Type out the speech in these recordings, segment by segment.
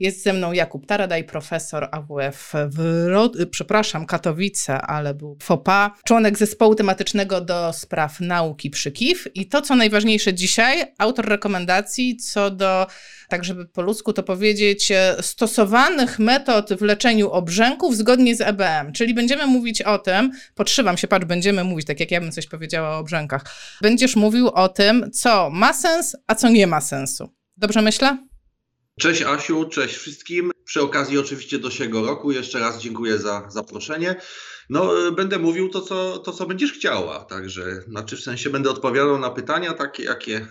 Jest ze mną Jakub Taradaj, profesor AWF w, przepraszam, Katowice, ale był FOPA, członek zespołu tematycznego do spraw nauki przy KIF i to, co najważniejsze dzisiaj, autor rekomendacji co do, tak żeby po ludzku to powiedzieć, e, stosowanych metod w leczeniu obrzęków zgodnie z EBM, czyli będziemy mówić o tym, podszywam się, patrz, będziemy mówić, tak jak ja bym coś powiedziała o obrzękach, będziesz mówił o tym, co ma sens, a co nie ma sensu. Dobrze myślę? Cześć Asiu, cześć wszystkim. Przy okazji oczywiście do siego roku jeszcze raz dziękuję za zaproszenie. No, będę mówił to co, to, co będziesz chciała, także znaczy w sensie będę odpowiadał na pytania takie, jakie,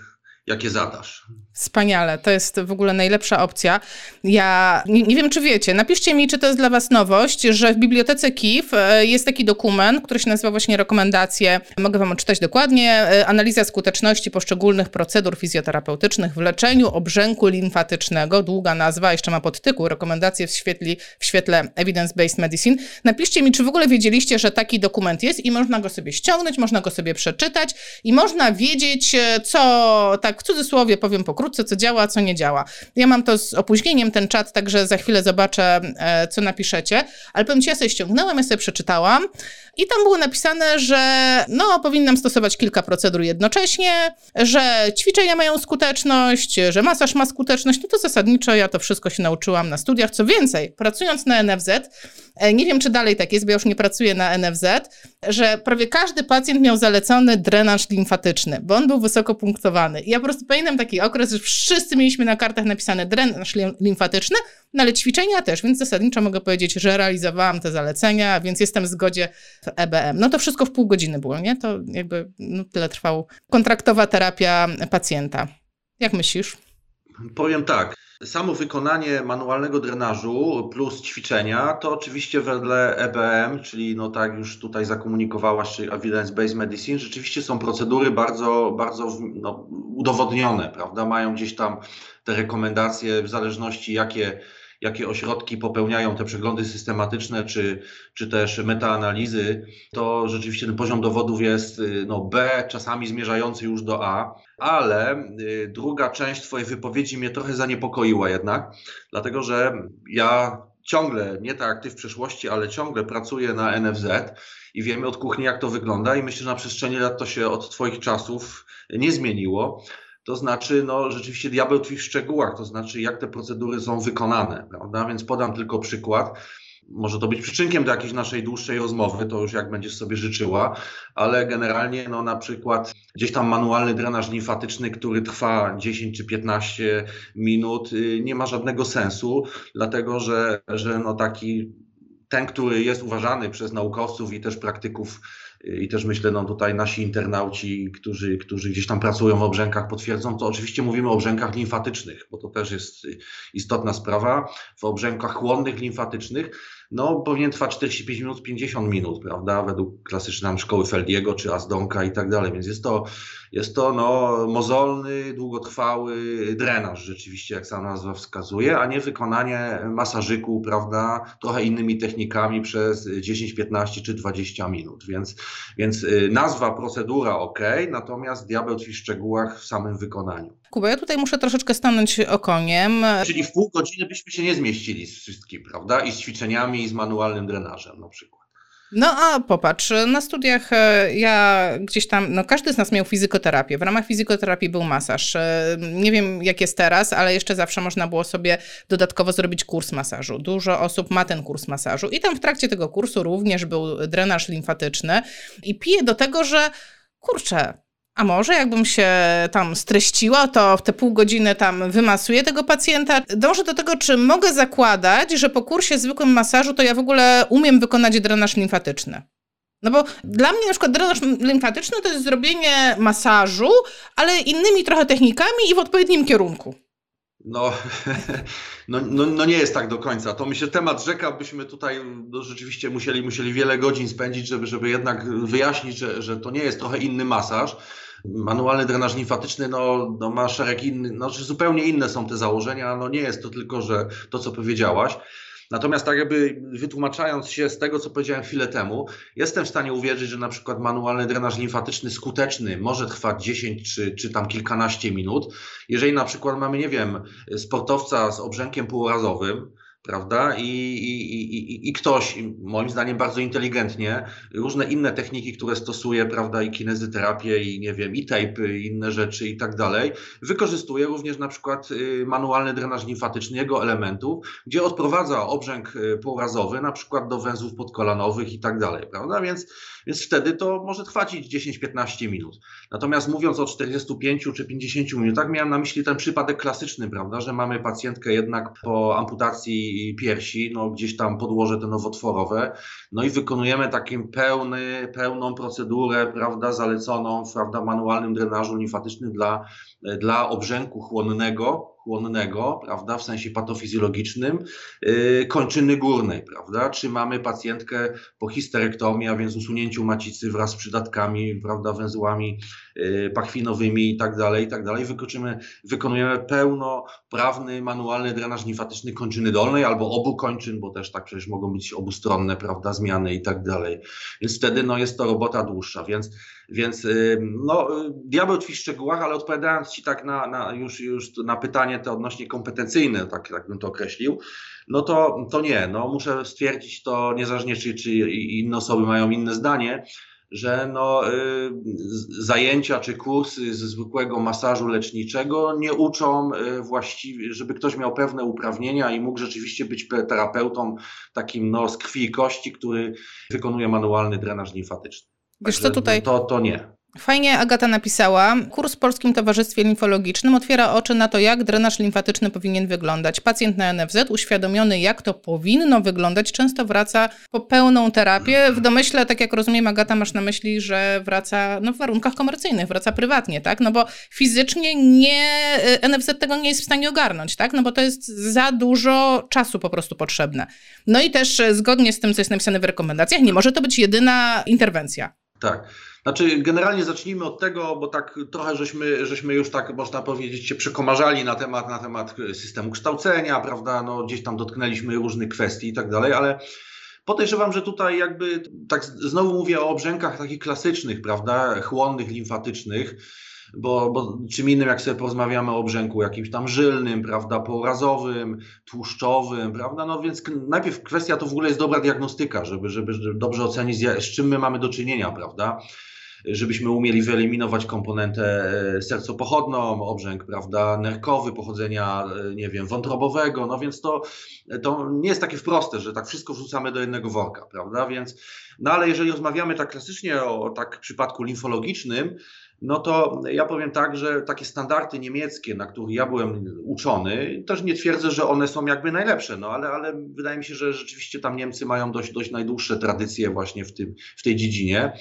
jakie zadasz. Wspaniale, to jest w ogóle najlepsza opcja. Ja nie, nie, wiem, czy wiecie, napiszcie mi, czy to jest dla Was nowość, że w bibliotece KIF e, jest taki dokument, który się nazywa właśnie rekomendacje. Mogę Wam odczytać dokładnie. E, analiza skuteczności poszczególnych procedur fizjoterapeutycznych w leczeniu obrzęku limfatycznego. Długa nazwa, jeszcze ma podtytuł rekomendacje w, w świetle evidence-based medicine. Napiszcie mi, czy w ogóle wiedzieliście, że taki dokument jest i można go sobie ściągnąć, można go sobie przeczytać i można wiedzieć, e, co, tak w cudzysłowie powiem pokrótce, co działa, co nie działa. Ja mam to z opóźnieniem, ten czat, także za chwilę zobaczę, e, co napiszecie, ale powiem Ci, ja sobie ściągnęłam, ja sobie przeczytałam i tam było napisane, że no, powinnam stosować kilka procedur jednocześnie, że ćwiczenia mają skuteczność, że masaż ma skuteczność. No to zasadniczo ja to wszystko się nauczyłam na studiach. Co więcej, pracując na NFZ, e, nie wiem czy dalej tak jest, bo ja już nie pracuję na NFZ, że prawie każdy pacjent miał zalecony drenaż limfatyczny, bo on był wysoko punktowany. I ja po prostu pamiętam taki okres, że wszyscy mieliśmy na kartach napisane drenaż limfatyczny, no ale ćwiczenia też, więc zasadniczo mogę powiedzieć, że realizowałam te zalecenia, więc jestem w zgodzie w EBM. No to wszystko w pół godziny było, nie? To jakby no, tyle trwała kontraktowa terapia pacjenta. Jak myślisz? Powiem tak. Samo wykonanie manualnego drenażu plus ćwiczenia to oczywiście wedle EBM, czyli no tak już tutaj zakomunikowałaś, czyli Evidence-Based Medicine, rzeczywiście są procedury bardzo, bardzo no, udowodnione, prawda? Mają gdzieś tam te rekomendacje w zależności jakie jakie ośrodki popełniają te przeglądy systematyczne, czy, czy też metaanalizy, to rzeczywiście ten poziom dowodów jest y, no, B, czasami zmierzający już do A, ale y, druga część Twojej wypowiedzi mnie trochę zaniepokoiła jednak, dlatego że ja ciągle, nie tak jak w przeszłości, ale ciągle pracuję na NFZ i wiemy od kuchni, jak to wygląda, i myślę, że na przestrzeni lat to się od Twoich czasów nie zmieniło. To znaczy, no rzeczywiście diabeł tkwi w szczegółach, to znaczy jak te procedury są wykonane, prawda? Więc podam tylko przykład. Może to być przyczynkiem do jakiejś naszej dłuższej rozmowy, to już jak będziesz sobie życzyła, ale generalnie no na przykład gdzieś tam manualny drenaż limfatyczny, który trwa 10 czy 15 minut, y, nie ma żadnego sensu, dlatego że, że no taki ten, który jest uważany przez naukowców i też praktyków i też myślę, no tutaj nasi internauci, którzy, którzy gdzieś tam pracują w obrzękach, potwierdzą, to oczywiście mówimy o obrzękach limfatycznych, bo to też jest istotna sprawa. W obrzękach chłonnych limfatycznych no, powinien trwać 45 minut, 50 minut, prawda, według klasycznej szkoły Feldiego czy Asdonka i tak dalej, więc jest to, jest to no, mozolny, długotrwały drenaż rzeczywiście, jak sama nazwa wskazuje, a nie wykonanie masażyku, prawda, trochę innymi technikami przez 10, 15 czy 20 minut, więc, więc y, nazwa, procedura ok, natomiast diabeł tkwi w szczegółach w samym wykonaniu. Kuba, ja tutaj muszę troszeczkę stanąć okoniem. Czyli w pół godziny byśmy się nie zmieścili z wszystkim, prawda? I z ćwiczeniami, i z manualnym drenażem na przykład. No a popatrz, na studiach e, ja gdzieś tam, no każdy z nas miał fizykoterapię. W ramach fizykoterapii był masaż. E, nie wiem jak jest teraz, ale jeszcze zawsze można było sobie dodatkowo zrobić kurs masażu. Dużo osób ma ten kurs masażu i tam w trakcie tego kursu również był drenaż limfatyczny i piję do tego, że kurczę, a może jakbym się tam streściła, to w te pół godziny tam wymasuję tego pacjenta. Dążę do tego, czy mogę zakładać, że po kursie zwykłym masażu to ja w ogóle umiem wykonać drenaż limfatyczny. No bo dla mnie na przykład drenaż limfatyczny to jest zrobienie masażu, ale innymi trochę technikami i w odpowiednim kierunku. No, no, no, no, nie jest tak do końca. To myślę, temat rzeka byśmy tutaj no, rzeczywiście musieli, musieli wiele godzin spędzić, żeby, żeby jednak wyjaśnić, że, że to nie jest trochę inny masaż. Manualny drenaż limfatyczny no, no ma szereg innych, no, zupełnie inne są te założenia. No nie jest to tylko, że to, co powiedziałaś. Natomiast tak jakby wytłumaczając się z tego, co powiedziałem chwilę temu, jestem w stanie uwierzyć, że na przykład manualny drenaż limfatyczny skuteczny może trwać 10 czy, czy tam kilkanaście minut. Jeżeli na przykład mamy, nie wiem, sportowca z obrzękiem półrazowym, prawda? I, i, i, I ktoś, moim zdaniem bardzo inteligentnie, różne inne techniki, które stosuje, prawda, i kinezyterapię, i nie wiem, i tape, i inne rzeczy i tak dalej, wykorzystuje również na przykład y, manualny drenaż limfatyczny jego elementów, gdzie odprowadza obrzęk y, półrazowy, na przykład do węzłów podkolanowych i tak dalej, prawda? Więc, więc wtedy to może trwać 10-15 minut. Natomiast mówiąc o 45 czy 50 minutach, miałem na myśli ten przypadek klasyczny, prawda, że mamy pacjentkę jednak po amputacji piersi, no gdzieś tam podłoże te nowotworowe, no i wykonujemy taką pełny, pełną procedurę, prawda, zaleconą, prawda, manualnym drenażu limfatycznym dla, dla obrzęku chłonnego, chłonnego, prawda, w sensie patofizjologicznym, yy, kończyny górnej, prawda, czy mamy pacjentkę po histerektomii, a więc usunięciu macicy wraz z przydatkami, prawda, węzłami pachwinowymi i tak dalej, i tak dalej, wykończymy, wykonujemy pełnoprawny, manualny drenaż limfatyczny kończyny dolnej albo obu kończyn, bo też tak przecież mogą być obustronne, prawda, zmiany i tak dalej, więc wtedy, no, jest to robota dłuższa, więc więc no, diabeł tkwi w szczegółach, ale odpowiadając Ci tak na, na, już, już na pytanie to odnośnie kompetencyjne, tak, tak bym to określił, no to, to nie. No, muszę stwierdzić to niezależnie, czy, czy inne osoby mają inne zdanie, że no, y, zajęcia czy kursy ze zwykłego masażu leczniczego nie uczą y, właściwie, żeby ktoś miał pewne uprawnienia i mógł rzeczywiście być terapeutą takim no, z krwi i kości, który wykonuje manualny drenaż limfatyczny. Wiesz co tutaj? To, to nie. Fajnie Agata napisała. Kurs w Polskim Towarzystwie Limfologicznym otwiera oczy na to, jak drenaż limfatyczny powinien wyglądać. Pacjent na NFZ, uświadomiony, jak to powinno wyglądać, często wraca po pełną terapię. W domyśle, tak jak rozumiem, Agata, masz na myśli, że wraca no, w warunkach komercyjnych, wraca prywatnie, tak? No bo fizycznie nie, NFZ tego nie jest w stanie ogarnąć, tak? No bo to jest za dużo czasu po prostu potrzebne. No i też zgodnie z tym, co jest napisane w rekomendacjach, nie może to być jedyna interwencja. Tak. Znaczy, generalnie zacznijmy od tego, bo tak trochę żeśmy, żeśmy już tak, można powiedzieć, się przekomarzali na temat, na temat systemu kształcenia, prawda? No, gdzieś tam dotknęliśmy różnych kwestii i tak dalej, ale podejrzewam, że tutaj jakby, tak znowu mówię o obrzękach takich klasycznych, prawda? Chłonnych, limfatycznych bo, bo czym innym, jak sobie porozmawiamy o brzęku jakimś tam żylnym, prawda, pourazowym, tłuszczowym, prawda, no więc najpierw kwestia to w ogóle jest dobra diagnostyka, żeby, żeby, żeby dobrze ocenić, z czym my mamy do czynienia, prawda, żebyśmy umieli wyeliminować komponentę e, sercopochodną, obrzęk, prawda, nerkowy, pochodzenia, e, nie wiem, wątrobowego, no więc to, to nie jest takie proste, że tak wszystko wrzucamy do jednego worka, prawda, więc, no ale jeżeli rozmawiamy tak klasycznie o tak przypadku limfologicznym, no to ja powiem tak, że takie standardy niemieckie, na których ja byłem uczony, też nie twierdzę, że one są jakby najlepsze, no ale, ale wydaje mi się, że rzeczywiście tam Niemcy mają dość, dość najdłuższe tradycje właśnie w, tym, w tej dziedzinie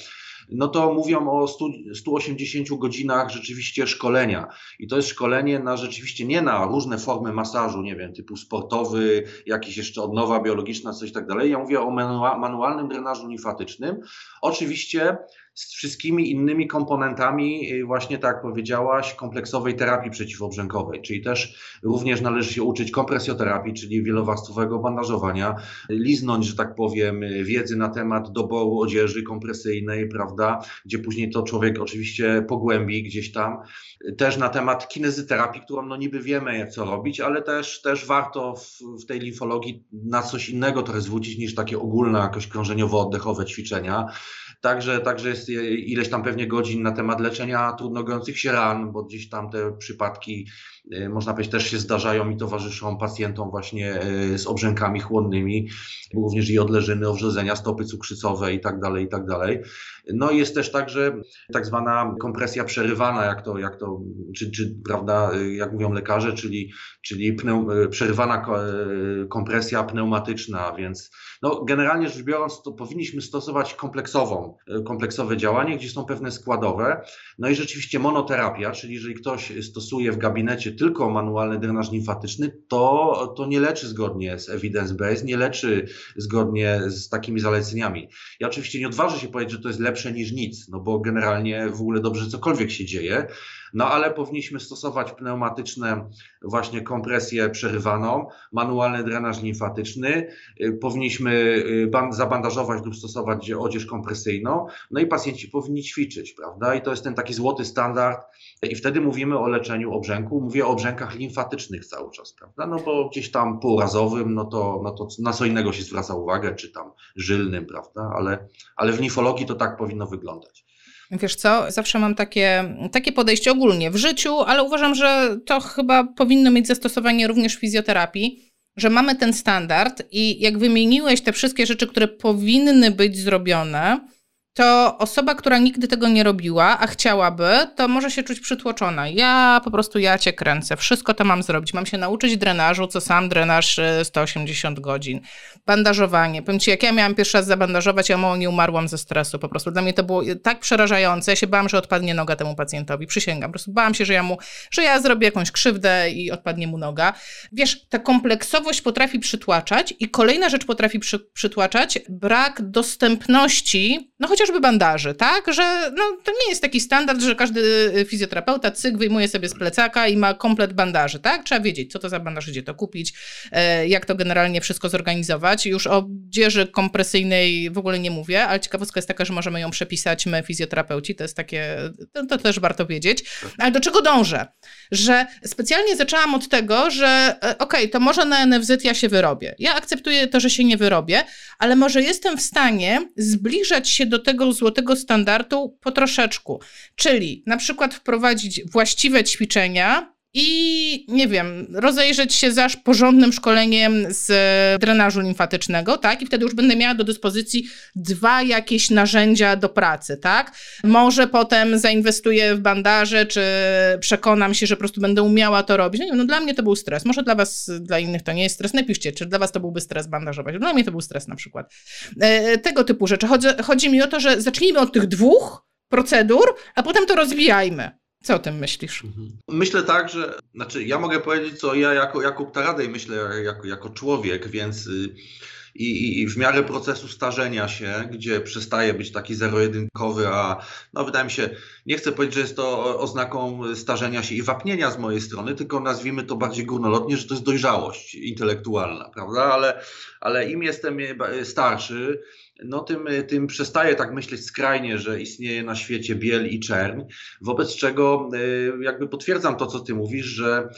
no to mówią o 100, 180 godzinach rzeczywiście szkolenia. I to jest szkolenie na rzeczywiście nie na różne formy masażu, nie wiem, typu sportowy, jakiś jeszcze odnowa biologiczna, coś tak dalej. Ja mówię o manualnym drenażu limfatycznym. Oczywiście z wszystkimi innymi komponentami, y, właśnie tak jak powiedziałaś, kompleksowej terapii przeciwobrzękowej, czyli też również należy się uczyć kompresjoterapii, czyli wielowarstwowego bandażowania, liznąć, że tak powiem, wiedzy na temat doboru odzieży kompresyjnej, prawda, gdzie później to człowiek oczywiście pogłębi gdzieś tam, też na temat kinezyterapii, którą no niby wiemy co robić, ale też, też warto w, w tej limfologii na coś innego trochę zwrócić niż takie ogólne jakoś krążeniowo-oddechowe ćwiczenia, Także, także jest ileś tam pewnie godzin na temat leczenia trudno gojących się ran, bo gdzieś tam te przypadki można powiedzieć, też się zdarzają i towarzyszą pacjentom właśnie e, z obrzękami chłonnymi, również i odleżyny, owrzodzenia, stopy cukrzycowe i tak dalej, i tak dalej. No jest też także tak zwana kompresja przerywana, jak to, jak to czy, czy prawda, jak mówią lekarze, czyli, czyli pneu, przerywana kompresja pneumatyczna, więc no, generalnie rzecz biorąc, to powinniśmy stosować kompleksową, kompleksowe działanie, gdzie są pewne składowe. No i rzeczywiście monoterapia, czyli jeżeli ktoś stosuje w gabinecie tylko manualny drenaż limfatyczny, to, to nie leczy zgodnie z evidence-based, nie leczy zgodnie z takimi zaleceniami. Ja oczywiście nie odważę się powiedzieć, że to jest lepsze niż nic, no bo generalnie w ogóle dobrze cokolwiek się dzieje, No ale powinniśmy stosować pneumatyczne właśnie kompresję przerywaną, manualny drenaż limfatyczny, y, powinniśmy y, zabandażować lub stosować odzież kompresyjną, no i pacjenci powinni ćwiczyć, prawda? I to jest ten taki złoty standard i wtedy mówimy o leczeniu obrzęku, mówię o obrzękach limfatycznych cały czas, prawda? No bo gdzieś tam półrazowym, no to, no to na co innego się zwraca uwagę, czy tam żylnym, prawda? Ale, ale w nifologii to tak powinno wyglądać. Wiesz co, zawsze mam takie, takie podejście ogólnie w życiu, ale uważam, że to chyba powinno mieć zastosowanie również w fizjoterapii, że mamy ten standard i jak wymieniłeś te wszystkie rzeczy, które powinny być zrobione, to osoba, która nigdy tego nie robiła, a chciałaby, to może się czuć przytłoczona. Ja po prostu ja cię kręcę, wszystko to mam zrobić. Mam się nauczyć drenażu, co sam drenaż 180 y, godzin. Bandażowanie. Powiem ci, jak ja miałam pierwszy raz zabandażować, ja mało nie umarłam ze stresu. Po prostu dla mnie to było tak przerażające. Ja się bałam, że odpadnie noga temu pacjentowi. Przysięgam. Po prostu bałam się, że ja mu, że ja zrobię jakąś krzywdę i odpadnie mu noga. Wiesz, ta kompleksowość potrafi przytłaczać i kolejna rzecz potrafi przy, przytłaczać, brak dostępności, no chociaż chociażby bandaży, tak? Że no, to nie jest taki standard, że każdy y, fizjoterapeuta cyk wyjmuje sobie z plecaka i ma komplet bandaży, tak? Trzeba wiedzieć, co to za bandaż, gdzie to kupić, e, jak to generalnie wszystko zorganizować. Już o odzieży kompresyjnej w ogóle nie mówię, ale ciekawostka jest taka, że możemy ją przepisać my, fizjoterapeuci, to jest takie, to, to też warto wiedzieć. Ale do czego dążę? Że specjalnie zaczęłam od tego, że e, okej, okay, to może na NFZ ja się wyrobię. Ja akceptuję to, że się nie wyrobię, ale może jestem w stanie zbliżać się do tego, tego złotego standardu po troszeczku. Czyli na przykład wprowadzić właściwe ćwiczenia, i nie wiem, rozejrzeć się zaś porządnym szkoleniem z drenażu limfatycznego, tak? I wtedy już będę miała do dyspozycji dwa jakieś narzędzia do pracy, tak? Może potem zainwestuję w bandaże, czy przekonam się, że po prostu będę umiała to robić. No, nie wiem, no dla mnie to był stres. Może dla was, dla innych to nie jest stres. Napiszcie, czy dla was to byłby stres bandażować. Dla mnie to był stres na przykład. E, tego typu rzeczy. Chodzi, chodzi mi o to, że zacznijmy od tych dwóch procedur, a potem to rozwijajmy. Co o tym myślisz? Mhm. Myślę tak, że znaczy ja mogę powiedzieć, co ja jako Jakub Taradej myślę jako, jako człowiek, więc y, i, i w miarę procesu starzenia się, gdzie przestaje być taki zero-jedynkowy, a no wydaje mi się, nie chcę powiedzieć, że jest to oznaką starzenia się i wapnienia z mojej strony, tylko nazwijmy to bardziej górnolotnie, że to jest dojrzałość intelektualna, prawda? Ale, ale im jestem starszy, no tym, tym przestaje tak myśleć skrajnie, że istnieje na świecie biel i czerń, wobec czego y, jakby potwierdzam to, co ty mówisz, że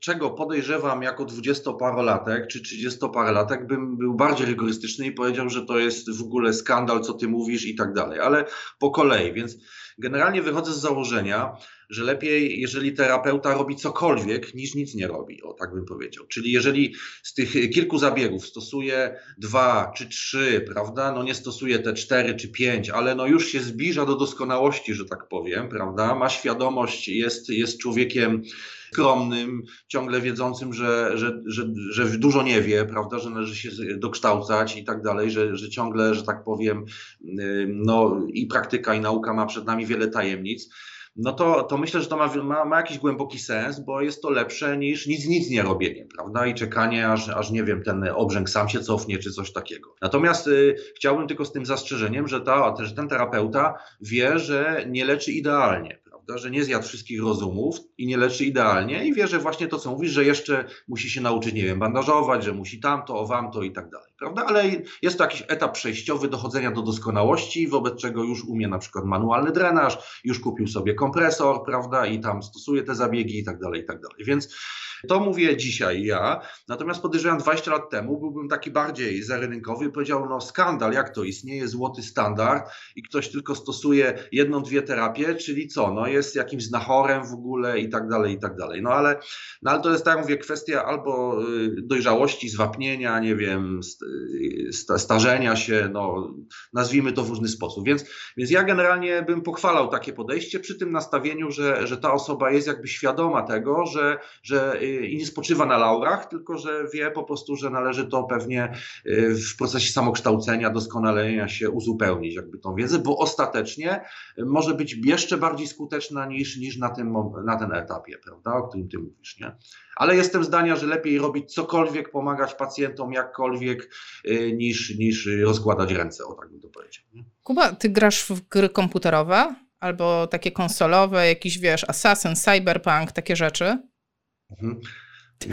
czego podejrzewam jako dwudziestoparolatek czy trzydziestoparolatek bym był bardziej rygorystyczny i powiedział, że to jest w ogóle skandal, co ty mówisz i tak dalej, ale po kolei, więc generalnie wychodzę z założenia, że lepiej, jeżeli terapeuta robi cokolwiek, niż nic nie robi, o tak bym powiedział. Czyli jeżeli z tych kilku zabiegów stosuje dwa czy trzy, prawda, no nie stosuje te cztery czy pięć, ale no już się zbliża do doskonałości, że tak powiem, prawda, ma świadomość, jest, jest człowiekiem skromnym, ciągle wiedzącym, że, że, że, że dużo nie wie, prawda, że należy się dokształcać i tak dalej, że, że ciągle, że tak powiem, no i praktyka i nauka ma przed nami wiele tajemnic no to, to myślę, że to ma, ma, ma, jakiś głęboki sens, bo jest to lepsze niż nic, nic nie robienie, prawda? I czekanie, aż, aż nie wiem, ten obrzęk sam się cofnie, czy coś takiego. Natomiast y, chciałbym tylko z tym zastrzeżeniem, że, ta, że ten terapeuta wie, że nie leczy idealnie, prawda? Że nie zjadł wszystkich rozumów i nie leczy idealnie i wie, że właśnie to, co mówisz, że jeszcze musi się nauczyć, nie wiem, bandażować, że musi tamto, owamto i tak dalej prawda? Ale jest to jakiś etap przejściowy dochodzenia do doskonałości, wobec czego już umie na przykład manualny drenaż, już kupił sobie kompresor, prawda? I tam stosuje te zabiegi i tak dalej, i tak dalej. Więc to mówię dzisiaj ja, natomiast podejrzewam 20 lat temu byłbym taki bardziej zarynkowy i powiedział, no skandal, jak to istnieje złoty standard i ktoś tylko stosuje jedną, dwie terapie, czyli co, no jest jakimś znachorem w ogóle i tak dalej, i tak dalej. No ale, no ale to jest, tak jak mówię, kwestia albo y, dojrzałości, zwapnienia, nie wiem, starzenia się, no, nazwijmy to w różny sposób. Więc, więc ja generalnie bym pochwalał takie podejście przy tym nastawieniu, że, że ta osoba jest jakby świadoma tego, że, że y, i nie spoczywa na laurach, tylko że wie po prostu, że należy to pewnie y, w procesie samokształcenia, doskonalenia się uzupełnić jakby tą wiedzę, bo ostatecznie może być jeszcze bardziej skuteczna niż, niż na, tym, na ten etapie, prawda, o którym ty mówisz, nie? ale jestem zdania, że lepiej robić cokolwiek, pomagać pacjentom jakkolwiek, y, niż, niż rozkładać ręce, o tak bym to powiedział. Kuba, ty grasz w gry komputerowe? albo takie konsolowe, jakiś wiesz, Assassin, Cyberpunk, takie rzeczy? Mhm.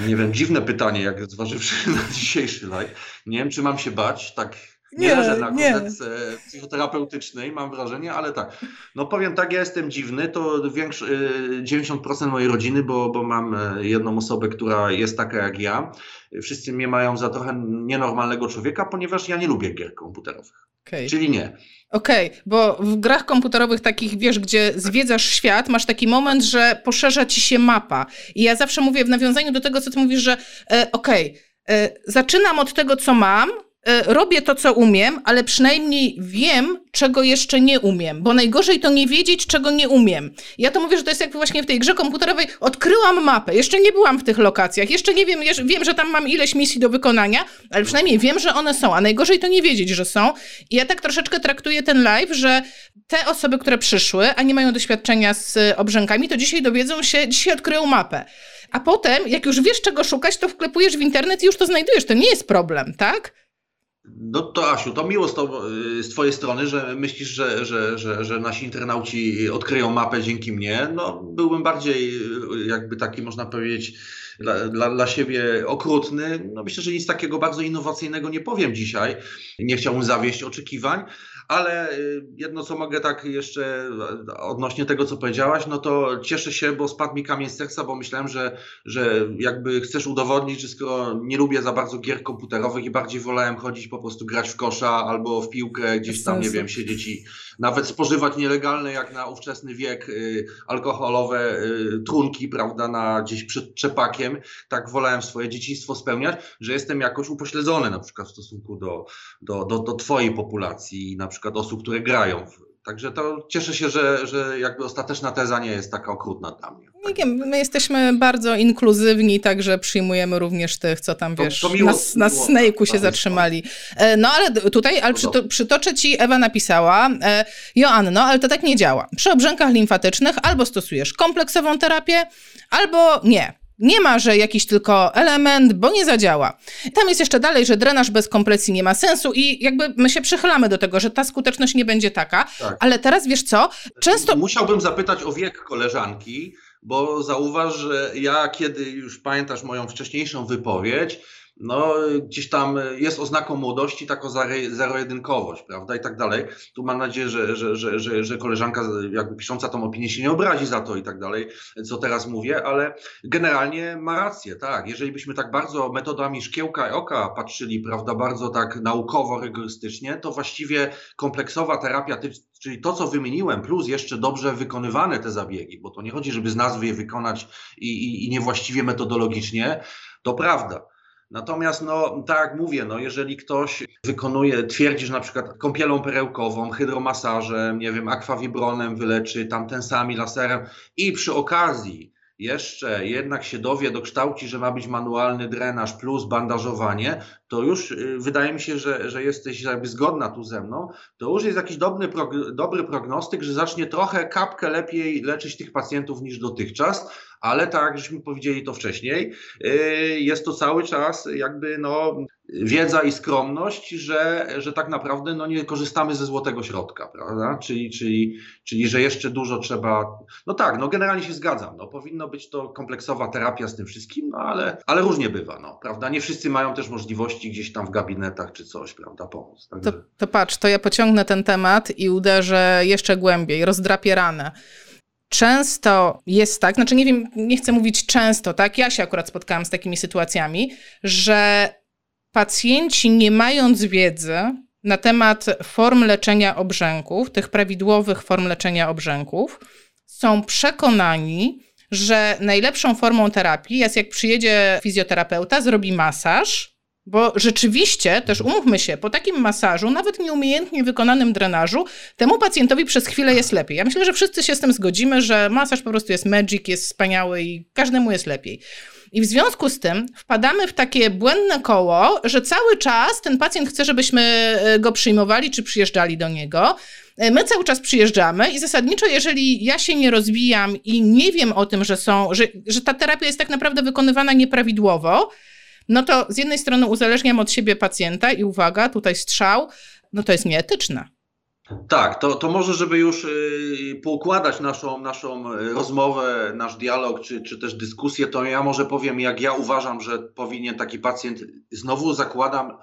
Nie wiem, dziwne pytanie, jak zważywszy na dzisiejszy live. Nie wiem, czy mam się bać, tak nie, nie leżę na kotece psychoterapeutycznej, mam wrażenie, ale tak. No powiem tak, ja jestem dziwny, to większy, 90% mojej rodziny, bo, bo mam e, jedną osobę, która jest taka jak ja. Wszyscy mnie mają za trochę nienormalnego człowieka, ponieważ ja nie lubię gier komputerowych. Okay. Czyli nie. Okej, okay, bo w grach komputerowych takich, wiesz, gdzie zwiedzasz świat, masz taki moment, że poszerza ci się mapa. I ja zawsze mówię w nawiązaniu do tego, co ty mówisz, że e, okej, okay, e, zaczynam od tego, co mam, E, robię to, co umiem, ale przynajmniej wiem, czego jeszcze nie umiem, bo najgorzej to nie wiedzieć, czego nie umiem. Ja to mówię, że to jest jak właśnie w tej grze komputerowej odkryłam mapę, jeszcze nie byłam w tych lokacjach, jeszcze nie wiem, wiem, że tam mam ileś misji do wykonania, ale przynajmniej wiem, że one są, a najgorzej to nie wiedzieć, że są. I ja tak troszeczkę traktuję ten live, że te osoby, które przyszły, a nie mają doświadczenia z obrzękami, to dzisiaj dowiedzą się, dzisiaj odkryją mapę. A potem, jak już wiesz, czego szukać, to wklepujesz w internet i już to znajdujesz. To nie jest problem, tak? No to Asiu, to miło z, to, y, z Twojej strony, że myślisz, że, że, że, że nasi internauci odkryją mapę dzięki mnie. No, byłbym bardziej y, jakby taki, można powiedzieć, dla, dla, dla siebie okrutny. No, myślę, że nic takiego bardzo innowacyjnego nie powiem dzisiaj. Nie chciałbym zawieść oczekiwań, ale y, jedno, co mogę tak jeszcze odnośnie tego, co powiedziałaś, no to cieszę się, bo spadł mi kamień z serca, bo myślałem, że, że jakby chcesz udowodnić, że skoro nie lubię za bardzo gier komputerowych i bardziej wolałem chodzić po prostu grać w kosza albo w piłkę, gdzieś tam, nie wiem, siedzieć i nawet spożywać nielegalne, jak na ówczesny wiek, y, alkoholowe y, trunki, prawda, na gdzieś przed czepakiem, tak wolałem swoje dzieciństwo spełniać, że jestem jakoś upośledzony na przykład w stosunku do, do, do, do twojej populacji, na przykład osób, które grają Także to cieszę się, że, że jakby ostateczna teza nie jest taka okrutna dla mnie. Nie my jesteśmy bardzo inkluzywni, także przyjmujemy również tych, co tam, wiesz, to, to miło, na, na Snake'u się zatrzymali. E, no ale tutaj, ale przyto, przytoczę ci, Ewa napisała, e, Joanno, ale to tak nie działa. Przy obrzękach limfatycznych albo stosujesz kompleksową terapię, albo nie. Nie ma, że jakiś tylko element, bo nie zadziała. Tam jest jeszcze dalej, że drenaż bez kompresji nie ma sensu i jakby my się przychylamy do tego, że ta skuteczność nie będzie taka, tak. ale teraz wiesz co? Często... Musiałbym zapytać o wiek koleżanki, bo zauważ, że ja kiedy już pamiętasz moją wcześniejszą wypowiedź, no gdzieś tam jest oznaką młodości taką zero-jedynkowość, prawda, i tak dalej. Tu mam nadzieję, że, że, że, że, że koleżanka jakby pisząca tą opinię się nie obrazi za to i tak dalej, co teraz mówię, ale generalnie ma rację, tak, jeżeli byśmy tak bardzo metodami szkiełka i oka patrzyli, prawda, bardzo tak naukowo, rygorystycznie, to właściwie kompleksowa terapia Czyli to, co wymieniłem, plus jeszcze dobrze wykonywane te zabiegi, bo to nie chodzi, żeby z nazwy je wykonać i, i, i niewłaściwie metodologicznie, to prawda. Natomiast, no, tak mówię, no, jeżeli ktoś wykonuje, twierdzi, że na przykład kąpielą perełkową, hydromasażem, nie wiem, akwawibronem wyleczy, tam tensami, laserem i przy okazji jeszcze jednak się dowie, dokształci, że ma być manualny drenaż plus bandażowanie, to już y, wydaje mi się, że, że jesteś jakby zgodna tu ze mną, to już jest jakiś dobry, dobry prognostyk, że zacznie trochę kapkę lepiej leczyć tych pacjentów niż dotychczas, ale tak jak żeśmy powiedzieli to wcześniej, y, jest to cały czas jakby no, wiedza i skromność, że, że tak naprawdę no, nie korzystamy ze złotego środka, prawda? Czyli, czyli, czyli że jeszcze dużo trzeba. No tak, no generalnie się zgadzam. No, powinno być to kompleksowa terapia z tym wszystkim, no ale, ale różnie bywa, no, prawda? Nie wszyscy mają też możliwości gdzieś tam w gabinetach czy coś, prawda, pomóc. Także... To, to patrz, to ja pociągnę ten temat i uderzę jeszcze głębiej, rozdrapię ranę często jest tak, znaczy nie wiem, nie chcę mówić często, tak? Ja się akurat spotkałam z takimi sytuacjami, że pacjenci nie mając wiedzy na temat form leczenia obrzęków, tych prawidłowych form leczenia obrzęków, są przekonani, że najlepszą formą terapii jest jak przyjedzie fizjoterapeuta, zrobi masaż, bo rzeczywiście, też umówmy się, po takim masażu, nawet nieumiejętnie wykonanym drenażu, temu pacjentowi przez chwilę jest lepiej. Ja myślę, że wszyscy się z tym zgodzimy, że masaż po prostu jest magic, jest wspaniały i każdemu jest lepiej. I w związku z tym wpadamy w takie błędne koło, że cały czas ten pacjent chce, żebyśmy e, go przyjmowali czy przyjeżdżali do niego. E, my cały czas przyjeżdżamy i zasadniczo, jeżeli ja się nie rozwijam i nie wiem o tym, że są, że, że ta terapia jest tak naprawdę wykonywana nieprawidłowo, no to z jednej strony uzależniam od siebie pacjenta i uwaga, tutaj strzał, no to jest nieetyczne. Tak, to, to może, żeby już yy, poukładać naszą, naszą rozmowę, nasz dialog, czy, czy też dyskusję, to ja może powiem, jak ja uważam, że powinien taki pacjent, znowu zakładam,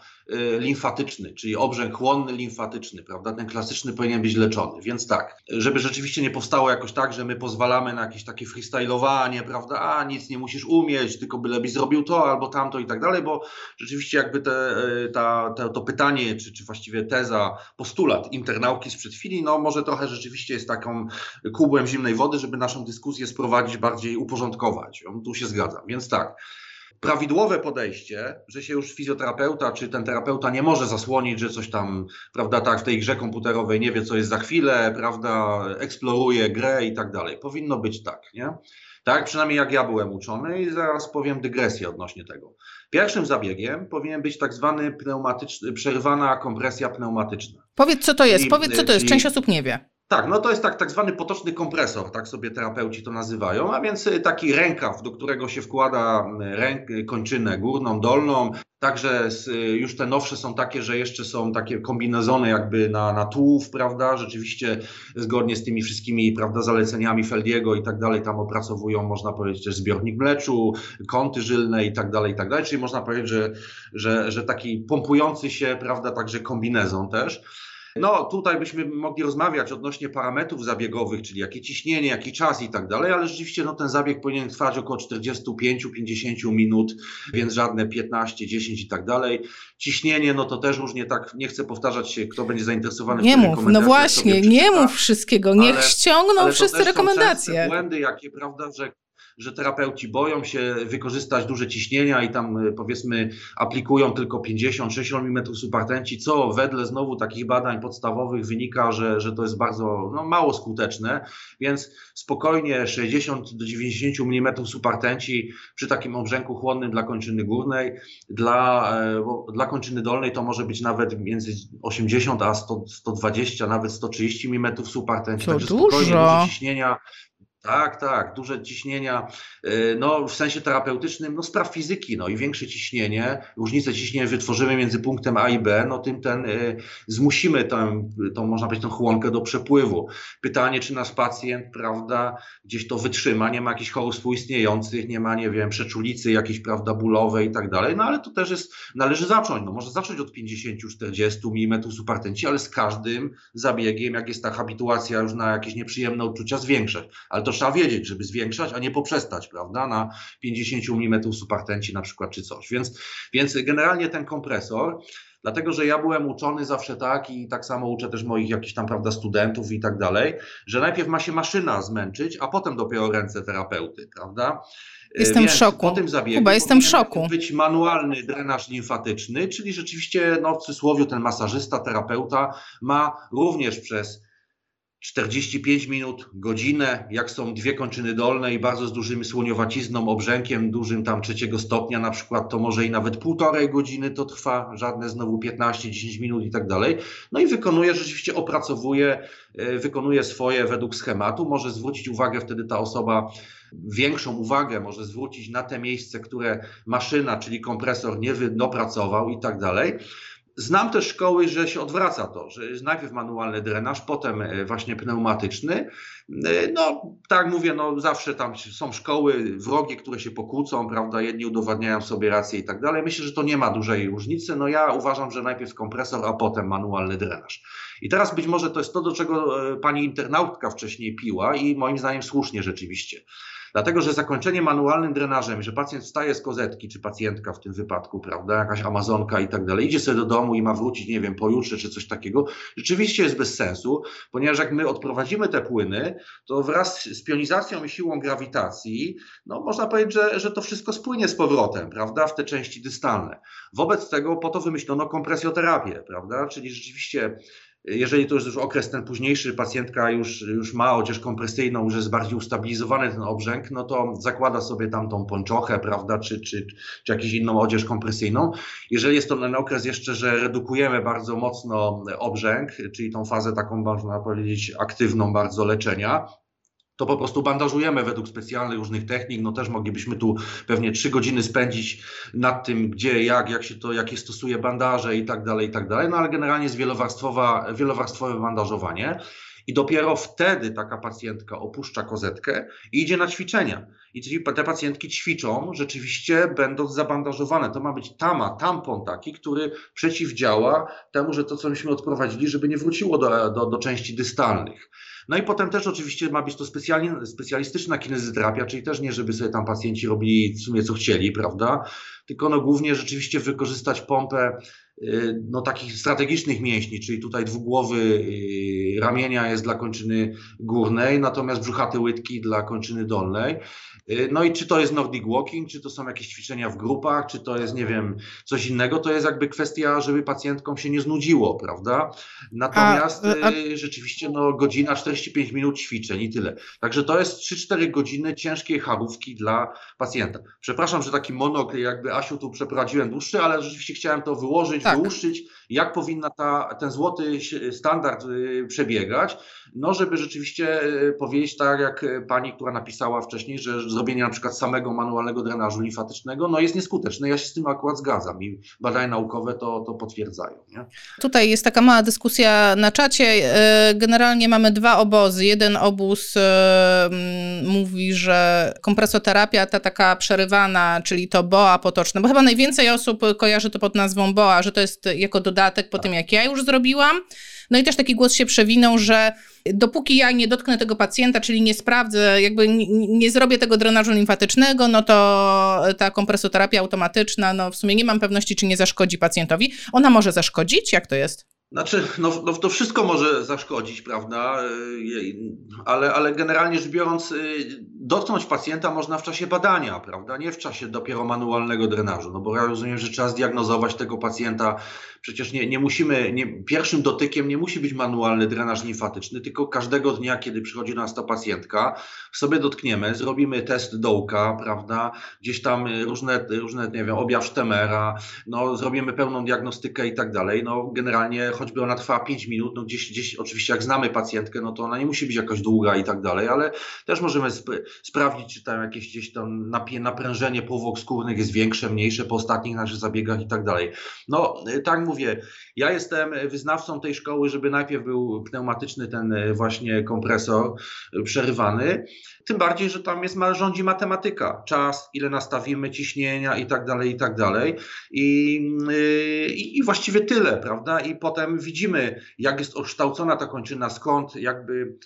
limfatyczny, czyli obrzęk chłonny limfatyczny, prawda? Ten klasyczny powinien być leczony. Więc tak, żeby rzeczywiście nie powstało jakoś tak, że my pozwalamy na jakieś takie freestylowanie, prawda? A nic nie musisz umieć, tylko bylebyś zrobił to albo tamto i tak dalej, bo rzeczywiście jakby te, yy, ta, te, to pytanie, czy, czy właściwie teza, postulat internauty, nauki sprzed chwili, no może trochę rzeczywiście jest taką kubłem zimnej wody, żeby naszą dyskusję sprowadzić bardziej, uporządkować. Tu się zgadzam. Więc tak, prawidłowe podejście, że się już fizjoterapeuta czy ten terapeuta nie może zasłonić, że coś tam, prawda, tak w tej grze komputerowej nie wie, co jest za chwilę, prawda, eksploruje grę i tak dalej. Powinno być tak, nie? Tak, przynajmniej jak ja byłem uczony i zaraz powiem dygresję odnośnie tego. Pierwszym zabiegiem powinien być tak zwany pneumatyczny, przerwana kompresja pneumatyczna. Powiedz, co to jest, powiedz, co to jest, część osób nie wie. Tak, no to jest tak, tak zwany potoczny kompresor, tak sobie terapeuci to nazywają, a więc taki rękaw, do którego się wkłada ręk, kończynę górną, dolną. Także już te nowsze są takie, że jeszcze są takie kombinezony jakby na, na tułów, prawda, rzeczywiście zgodnie z tymi wszystkimi, prawda, zaleceniami Feldiego i tak dalej, tam opracowują, można powiedzieć, też zbiornik mleczu, kąty żylne i tak dalej, i tak dalej, czyli można powiedzieć, że, że, że taki pompujący się, prawda, także kombinezon też. No tutaj byśmy mogli rozmawiać odnośnie parametrów zabiegowych, czyli jakie ciśnienie, jaki czas i tak dalej, ale rzeczywiście no, ten zabieg powinien trwać około 45-50 minut, więc żadne 15, 10 i tak dalej. Ciśnienie, no to też już nie tak, nie chcę powtarzać się, kto będzie zainteresowany. Nie mów, no właśnie, nie mów wszystkiego, niech ale, ściągną ale wszyscy rekomendacje. błędy, jakie, prawda, że że terapeuci boją się wykorzystać duże ciśnienia i tam e, powiedzmy aplikują tylko 50-60 mm supartenci, co wedle znowu takich badań podstawowych wynika, że, że to jest bardzo no, mało skuteczne, więc spokojnie 60 do 90 mm supartenci przy takim obrzęku chłonnym dla kończyny górnej, dla, e, dla kończyny dolnej to może być nawet między 80 a 100, 120, nawet 130 mm supartenci, także dużo. spokojnie ciśnienia tak, tak, duże ciśnienia, y, no w sensie terapeutycznym, no spraw fizyki, no i większe ciśnienie, różnicę ciśnienia wytworzymy między punktem A i B, no tym ten, y, zmusimy tą, tą, można powiedzieć, tą chłonkę do przepływu. Pytanie, czy nasz pacjent, prawda, gdzieś to wytrzyma, nie ma jakichś chorób współistniejących, nie ma, nie wiem, przeczulicy jakiejś, prawda, bólowej i tak dalej, no ale to też jest, należy zacząć, no może zacząć od 50-40 mm supartenci, ale z każdym zabiegiem, jak jest ta habituacja już na jakieś nieprzyjemne uczucia, zwiększać, ale to to trzeba wiedzieć, żeby zwiększać, a nie poprzestać, prawda, na 50 mm supartenci na przykład, czy coś. Więc, więc generalnie ten kompresor, Dlatego, że ja byłem uczony zawsze tak i tak samo uczę też moich jakichś tam, prawda, studentów i tak dalej, że najpierw ma się maszyna zmęczyć, a potem dopiero ręce terapeuty, prawda? Jestem Więc w szoku. Po tym zabiegu Chyba jestem w szoku. być manualny drenaż limfatyczny, czyli rzeczywiście, no w cudzysłowie, ten masażysta, terapeuta ma również przez 45 minut, godzinę, jak są dwie kończyny dolne i bardzo z dużym słoniowacizną, obrzękiem dużym tam trzeciego stopnia na przykład, to może i nawet półtorej godziny to trwa, żadne znowu 15-10 minut i tak dalej. No i wykonuje, rzeczywiście opracowuje, e, wykonuje swoje według schematu, może zwrócić uwagę wtedy ta osoba, większą uwagę może zwrócić na te miejsce, które maszyna, czyli kompresor nie dopracował i tak dalej. Znam też szkoły, że się odwraca to, że jest najpierw manualny drenaż, potem e, właśnie pneumatyczny. E, no, tak mówię, no zawsze tam są szkoły wrogie, które się pokłócą, prawda, jedni udowadniają sobie rację i tak dalej. Myślę, że to nie ma dużej różnicy. No ja uważam, że najpierw kompresor, a potem manualny drenaż. I teraz być może to jest to, do czego e, pani internautka wcześniej piła i moim zdaniem słusznie rzeczywiście. Dlatego, że zakończenie manualnym drenażem, że pacjent wstaje z kozetki, czy pacjentka w tym wypadku, prawda, jakaś amazonka i tak dalej, idzie sobie do domu i ma wrócić, nie wiem, pojutrze czy coś takiego, rzeczywiście jest bez sensu, ponieważ jak my odprowadzimy te płyny, to wraz z pionizacją i siłą grawitacji, no można powiedzieć, że, że to wszystko spłynie z powrotem, prawda, w te części dystalne. Wobec tego po to wymyślono kompresjoterapię, prawda, czyli rzeczywiście jeżeli to jest już okres ten późniejszy, pacjentka już, już ma odzież kompresyjną, już jest bardziej ustabilizowany ten obrzęk, no to zakłada sobie tam tą pończochę, prawda, czy, czy, czy jakąś inną odzież kompresyjną. Jeżeli jest to ten okres jeszcze, że redukujemy bardzo mocno obrzęk, czyli tą fazę taką, można powiedzieć, aktywną bardzo leczenia, to po prostu bandażujemy według specjalnych różnych technik. No też moglibyśmy tu pewnie trzy godziny spędzić nad tym, gdzie, jak, jak się to, jakie stosuje bandaże i tak dalej, i tak dalej. No ale generalnie jest wielowarstwowa, wielowarstwowe bandażowanie. I dopiero wtedy taka pacjentka opuszcza kozetkę i idzie na ćwiczenia. I te pacjentki ćwiczą rzeczywiście będąc zabandażowane. To ma być tama, tampon taki, który przeciwdziała temu, że to, co myśmy odprowadzili, żeby nie wróciło do, do, do części dystalnych. No i potem też oczywiście ma być to specjalistyczna kinezyterapia, czyli też nie, żeby sobie tam pacjenci robili w sumie co chcieli, prawda? Tylko no głównie rzeczywiście wykorzystać pompę y, no, takich strategicznych mięśni, czyli tutaj dwugłowy y, ramienia jest dla kończyny górnej, natomiast brzuchate łydki dla kończyny dolnej. Y, no i czy to jest Nordic Walking, czy to są jakieś ćwiczenia w grupach, czy to jest, nie wiem, coś innego, to jest jakby kwestia, żeby pacjentkom się nie znudziło, prawda? Natomiast a, a... Y, rzeczywiście no, godzina 45 minut ćwiczeń i tyle. Także to jest 3-4 godziny ciężkiej charówki dla pacjenta. Przepraszam, że taki monokl jakby Asiu tu przeprowadziłem dłuższy, ale rzeczywiście chciałem to wyłożyć, tak. wyłuszczyć, jak powinna ta, ten złoty standard y, przebiegać, no żeby rzeczywiście powiedzieć tak jak pani, która napisała wcześniej, że zrobienie na przykład samego manualnego drenażu limfatycznego no jest nieskuteczne. Ja się z tym akurat zgadzam i badania naukowe to, to potwierdzają. Nie? Tutaj jest taka mała dyskusja na czacie. Generalnie mamy dwa obozy. Jeden obóz mówi, że kompresoterapia ta taka przerywana, czyli to BOA potoczne, bo chyba najwięcej osób kojarzy to pod nazwą BOA, że to jest jako dodatek po tym, jak ja już zrobiłam. No i też taki głos się przewinął, że dopóki ja nie dotknę tego pacjenta, czyli nie sprawdzę, jakby nie, nie zrobię tego drenażu limfatycznego, no to ta kompresoterapia automatyczna, no w sumie nie mam pewności, czy nie zaszkodzi pacjentowi. Ona może zaszkodzić? Jak to jest? Znaczy, no, no, to wszystko może zaszkodzić, prawda? Ale, ale generalnie rzecz biorąc, y, dotknąć pacjenta można w czasie badania, prawda? Nie w czasie dopiero manualnego drenażu. No bo ja rozumiem, że trzeba zdiagnozować tego pacjenta Przecież nie, nie musimy, nie, pierwszym dotykiem nie musi być manualny drenaż limfatyczny, tylko każdego dnia, kiedy przychodzi do nas ta pacjentka, sobie dotkniemy, zrobimy test dołka, prawda, gdzieś tam różne, różne nie wiem, objaw Sztemera, no, zrobimy pełną diagnostykę i tak dalej. No, generalnie, choćby ona trwała 5 minut, no gdzieś, gdzieś oczywiście jak znamy pacjentkę, no to ona nie musi być jakoś długa i tak dalej, ale też możemy sp sprawdzić, czy tam jakieś gdzieś tam naprężenie powłok skórnych jest większe, mniejsze po ostatnich naszych zabiegach i tak dalej. No, tak mówię, ja jestem wyznawcą tej szkoły, żeby najpierw był pneumatyczny ten e, właśnie kompresor przerywany, tym bardziej, że tam jest, rządzi matematyka, czas, ile nastawimy ciśnienia i tak dalej, i tak dalej. I, e, i, i właściwie tyle, prawda? I potem widzimy, jak jest okształcona ta kończyna, skąd jakby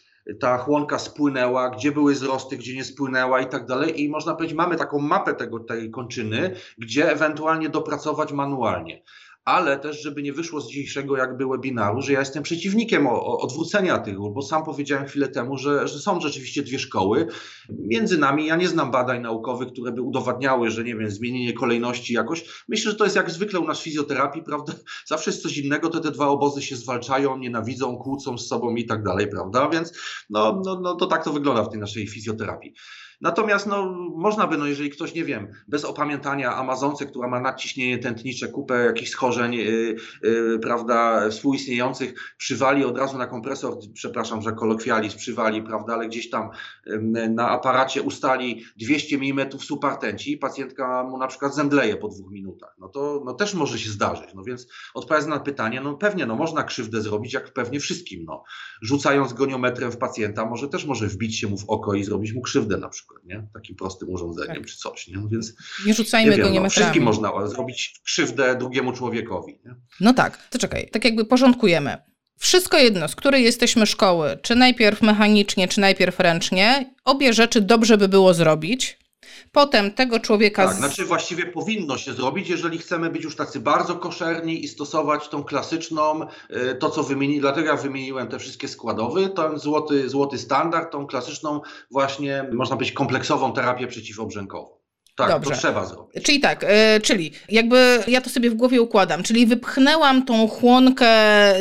ta chłonka spłynęła, gdzie były wzrosty, gdzie nie spłynęła i tak dalej. I można powiedzieć, mamy taką mapę tego, tej kończyny, gdzie ewentualnie dopracować manualnie ale też, żeby nie wyszło z dzisiejszego jakby webinaru, że ja jestem przeciwnikiem odwrócenia tych bo sam powiedziałem chwilę temu, że, że są rzeczywiście dwie szkoły. Między nami ja nie znam badań naukowych, które by udowadniały, że nie wiem, zmienienie kolejności jakoś. Myślę, że to jest jak zwykle u nas w fizjoterapii, prawda? Zawsze jest coś innego, to te dwa obozy się zwalczają, nienawidzą, kłócą z sobą i tak dalej, prawda? Więc no, no, no to tak to wygląda w tej naszej fizjoterapii. Natomiast no, można by, no, jeżeli ktoś, nie wiem, bez opamiętania Amazonce, która ma nadciśnienie tętnicze, kupę jakichś schorzeń, yy, yy, prawda, współistniejących, przywali od razu na kompresor, przepraszam, że kolokwializm przywali, prawda, ale gdzieś tam yy, na aparacie ustali 200 mm supartenci, pacjentka mu na przykład zemdleje po dwóch minutach. No to no, też może się zdarzyć. No więc odpowiadając na pytanie, no pewnie, no można krzywdę zrobić, jak pewnie wszystkim, no. Rzucając goniometrem w pacjenta, może też może wbić się mu w oko i zrobić mu krzywdę na przykład przykład, nie? Takim prostym urządzeniem tak. czy coś, nie? Więc nie rzucajmy nie wiem, go nie no, Wszystkim można zrobić krzywdę drugiemu człowiekowi, nie? No tak, to czekaj, tak jakby porządkujemy. Wszystko jedno, z której jesteśmy szkoły, czy najpierw mechanicznie, czy najpierw ręcznie, obie rzeczy dobrze by było zrobić, Potem tego człowieka. Tak, z... znaczy właściwie powinno się zrobić, jeżeli chcemy być już tacy bardzo koszerni i stosować tą klasyczną, y, to co wymieni, dlatego ja wymieniłem te wszystkie składowe, ten złoty, złoty standard, tą klasyczną właśnie, można powiedzieć, kompleksową terapię przeciwobrzękową. Tak, Dobrze. to trzeba zrobić. Czyli tak, y, czyli jakby ja to sobie w głowie układam, czyli wypchnęłam tą chłonkę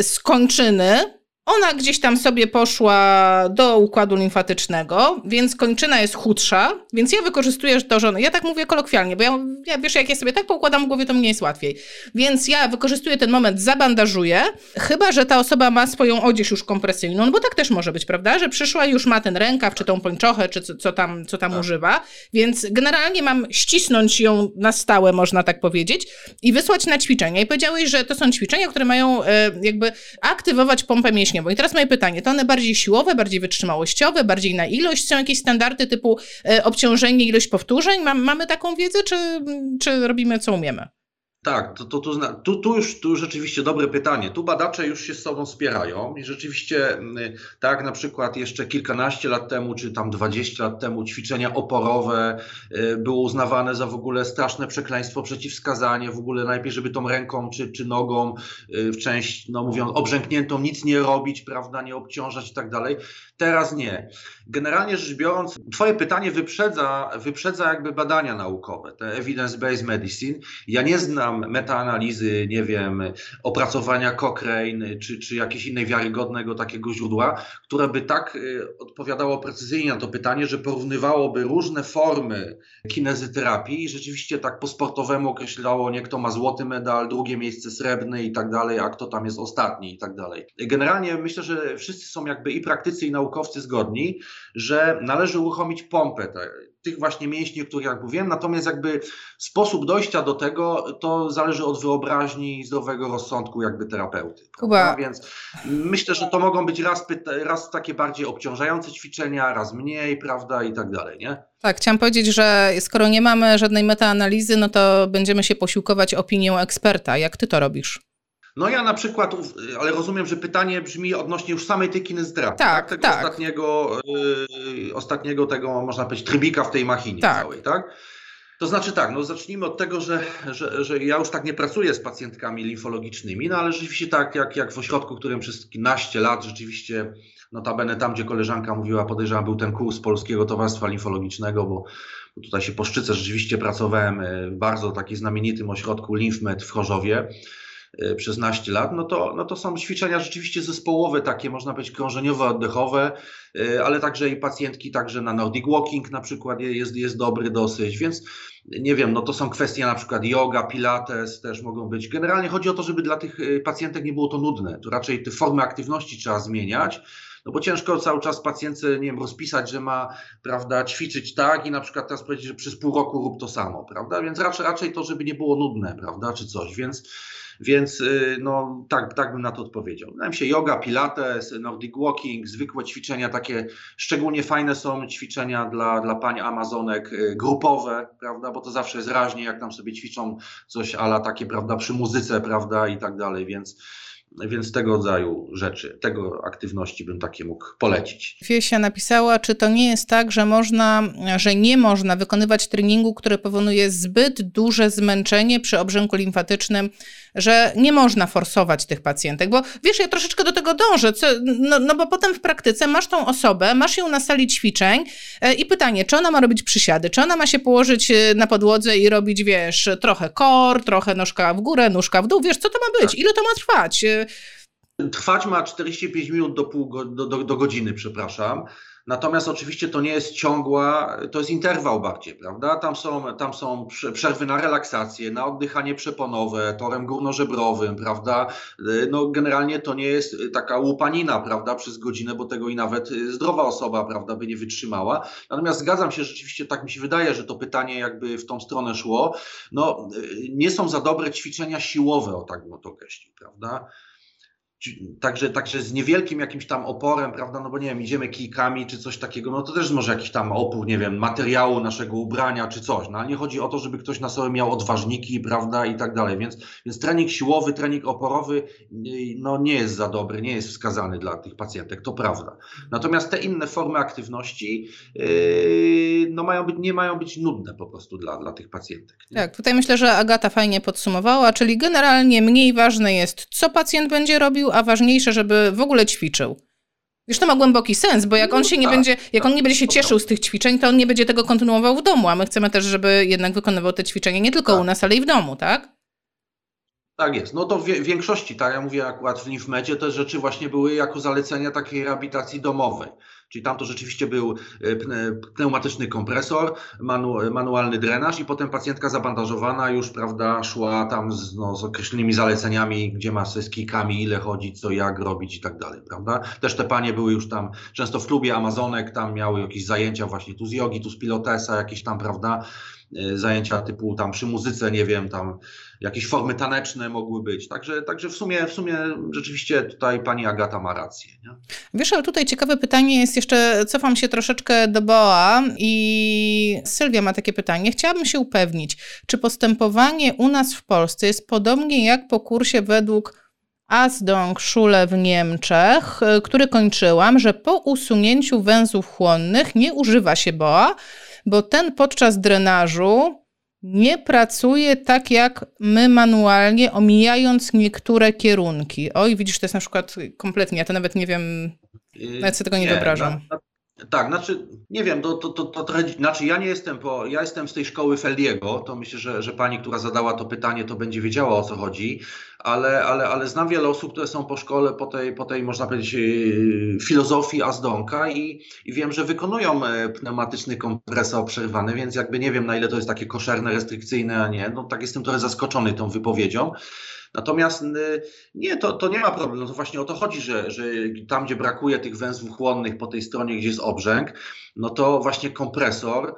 z kończyny, Ona gdzieś tam sobie poszła do układu limfatycznego, więc kończyna jest chudsza, więc ja wykorzystuję to, że ja tak mówię kolokwialnie, bo ja, ja wiesz, jak ja sobie tak poukładam w głowie, to mnie jest łatwiej. Więc ja wykorzystuję ten moment, zabandażuję, chyba, że ta osoba ma swoją odzież już kompresyjną, no bo tak też może być, prawda, że przyszła i już ma ten rękaw, czy tą pończochę, czy co, co tam, co tam tak. używa, więc generalnie mam ścisnąć ją na stałe, można tak powiedzieć, i wysłać na ćwiczenia. I powiedziałeś, że to są ćwiczenia, które mają e, jakby aktywować pompę mięśni mięśniową. I teraz moje pytanie, to one bardziej siłowe, bardziej wytrzymałościowe, bardziej na ilość? Są jakieś standardy typu e, obciążenie, ilość powtórzeń? mamy taką wiedzę, czy, czy robimy co umiemy? Tak, to, to, to, tu, tu, już, tu rzeczywiście dobre pytanie. Tu badacze już się z sobą wspierają i rzeczywiście, mm, tak na przykład jeszcze kilkanaście lat temu, czy tam dwadzieścia lat temu ćwiczenia oporowe y, było uznawane za w ogóle straszne przekleństwo, przeciwwskazanie, w ogóle najpierw, żeby tą ręką czy, czy nogą y, w część, no mówiąc, obrzękniętą nic nie robić, prawda, nie obciążać i tak dalej. Teraz nie. Generalnie rzecz biorąc, Twoje pytanie wyprzedza, wyprzedza jakby badania naukowe, te evidence-based medicine. Ja nie znam metaanalizy, nie wiem, opracowania Cochrane czy, czy jakiegoś innej wiarygodnego takiego źródła, które by tak y, odpowiadało precyzyjnie na to pytanie, że porównywałoby różne formy kinezyterapii i rzeczywiście tak po sportowemu określało, nie kto ma złoty medal, drugie miejsce srebrny i tak dalej, a kto tam jest ostatni i tak dalej. Generalnie myślę, że wszyscy są jakby i praktycy, i naukowcy zgodni, że należy uruchomić pompę tych właśnie mięśni, o których jak mówiłem, natomiast jakby sposób dojścia do tego to zależy od wyobraźni i zdrowego rozsądku jakby terapeuty. Kuba. Więc myślę, że to mogą być raz, raz takie bardziej obciążające ćwiczenia, raz mniej, prawda, i tak dalej, nie? Tak, chciałam powiedzieć, że skoro nie mamy żadnej metaanalizy, no to będziemy się posiłkować opinią eksperta. Jak ty to robisz? No ja na przykład, ale rozumiem, że pytanie brzmi odnośnie już samej tej kinezyterapii, tak, tak? Tego tak. Ostatniego, y, ostatniego tego, można powiedzieć, trybika w tej machinie tak. całej, tak? To znaczy tak, no zacznijmy od tego, że, że, że ja już tak nie pracuję z pacjentkami limfologicznymi, no ale rzeczywiście tak, jak, jak w ośrodku, którym przez kilkanaście lat rzeczywiście, notabene tam, gdzie koleżanka mówiła, podejrzewam, był ten kurs Polskiego Towarzystwa Limfologicznego, bo, tutaj się poszczycę, rzeczywiście pracowałem y, w bardzo takim znamienitym ośrodku LymphMed w Chorzowie, Y, przez naście lat, no to, no to są ćwiczenia rzeczywiście zespołowe, takie można powiedzieć krążeniowe, oddechowe, y, ale także i pacjentki, także na Nordic Walking na przykład jest, jest dobry dosyć, więc nie wiem, no to są kwestie na przykład yoga, pilates też mogą być. Generalnie chodzi o to, żeby dla tych y, pacjentek nie było to nudne, to raczej te formy aktywności trzeba zmieniać, no bo ciężko cały czas pacjentce, nie wiem, rozpisać, że ma, prawda, ćwiczyć tak i na przykład teraz powiedzieć, że przez pół roku rób to samo, prawda, więc raczej, raczej to, żeby nie było nudne, prawda, czy coś, więc więc y, no, tak, tak bym na to odpowiedział. Nam się yoga, pilates, nordic walking, zwykłe ćwiczenia takie, szczególnie fajne są ćwiczenia dla, dla pań Amazonek y, grupowe, prawda, bo to zawsze jest raźnie, jak tam sobie ćwiczą coś ala takie, prawda, przy muzyce, prawda, i tak dalej, więc więc tego rodzaju rzeczy, tego aktywności bym takie mógł polecić. Wiesia napisała, czy to nie jest tak, że można, że nie można wykonywać treningu, który powoduje zbyt duże zmęczenie przy obrzęku limfatycznym, że nie można forsować tych pacjentek, bo wiesz, ja troszeczkę do tego dążę, co, no, no bo potem w praktyce masz tą osobę, masz ją na sali ćwiczeń e, i pytanie, czy ona ma robić przysiady, czy ona ma się położyć e, na podłodze i robić, wiesz, trochę kor, trochę nóżka w górę, nóżka w dół, wiesz, co to ma być, tak. ile to ma trwać? E, trwać ma 45 minut do, pół, do, do, do godziny, przepraszam. Natomiast oczywiście to nie jest ciągła, to jest interwał bardziej, prawda? Tam są, tam są przerwy na relaksację, na oddychanie przeponowe, torem górnożebrowym, prawda? No generalnie to nie jest taka łupanina, prawda, przez godzinę, bo tego i nawet zdrowa osoba, prawda, by nie wytrzymała. Natomiast zgadzam się, rzeczywiście tak mi się wydaje, że to pytanie jakby w tą stronę szło. No nie są za dobre ćwiczenia siłowe, o tak bym to określił, prawda? Także, także z niewielkim jakimś tam oporem, prawda, no bo nie wiem, idziemy kijkami czy coś takiego, no to też może jakiś tam opór, nie wiem, materiału naszego ubrania czy coś, no ale nie chodzi o to, żeby ktoś na sobie miał odważniki, prawda, i tak dalej, więc, więc trening siłowy, trening oporowy, no nie jest za dobry, nie jest wskazany dla tych pacjentek, to prawda. Natomiast te inne formy aktywności, yy, no mają być, nie mają być nudne po prostu dla, dla tych pacjentek. Nie? Tak, tutaj myślę, że Agata fajnie podsumowała, czyli generalnie mniej ważne jest, co pacjent będzie robił, a ważniejsze, żeby w ogóle ćwiczył. Wiesz, to ma głęboki sens, bo jak on się nie no tak, będzie, jak on nie będzie się cieszył z tych ćwiczeń, to on nie będzie tego kontynuował w domu, a my chcemy też, żeby jednak wykonywał te ćwiczenia nie tylko u tak. nas, ale i w domu, tak? Tak jest. No to w większości, tak ja mówię akurat w Limfmedzie, te rzeczy właśnie były jako zalecenia takiej rehabilitacji domowej. Czyli tam to rzeczywiście był e, pneumatyczny kompresor, manu, manualny drenaż i potem pacjentka zabandażowana już, prawda, szła tam z, no, z określonymi zaleceniami, gdzie ma ze skikami, ile chodzić, co jak robić i tak dalej, prawda. Też te panie były już tam, często w klubie Amazonek, tam miały jakieś zajęcia właśnie tu z jogi, tu z pilotesa, jakieś tam, prawda, E, zajęcia typu tam przy muzyce, nie wiem, tam jakieś formy taneczne mogły być. Także, także w, sumie, w sumie rzeczywiście tutaj pani Agata ma rację. Nie? Wiesz, ale tutaj ciekawe pytanie jest jeszcze, cofam się troszeczkę do BOA i Sylwia ma takie pytanie. Chciałabym się upewnić, czy postępowanie u nas w Polsce jest podobnie jak po kursie według Asdong Schule w Niemczech, który kończyłam, że po usunięciu węzłów chłonnych nie używa się BOA, bo ten podczas drenażu nie pracuje tak jak my manualnie, omijając niektóre kierunki. Oj, widzisz, to jest na przykład kompletnie, ja to nawet nie wiem, nawet sobie tego nie, nie wyobrażam. Na, na, tak, znaczy, nie wiem, to, to, to, to trochę, znaczy ja nie jestem, po, ja jestem z tej szkoły Feldiego, to myślę, że, że pani, która zadała to pytanie, to będzie wiedziała o co chodzi ale, ale, ale znam wiele osób, które są po szkole, po tej, po tej można powiedzieć, yy, filozofii Azdonka i, i wiem, że wykonują e, pneumatyczny kompresor przerwany, więc jakby nie wiem, na ile to jest takie koszerne, restrykcyjne, a nie. No tak jestem trochę zaskoczony tą wypowiedzią. Natomiast y, nie, to, to nie ma problemu. No to właśnie o to chodzi, że, że tam, gdzie brakuje tych węzłów chłonnych po tej stronie, gdzie jest obrzęk, no to właśnie kompresor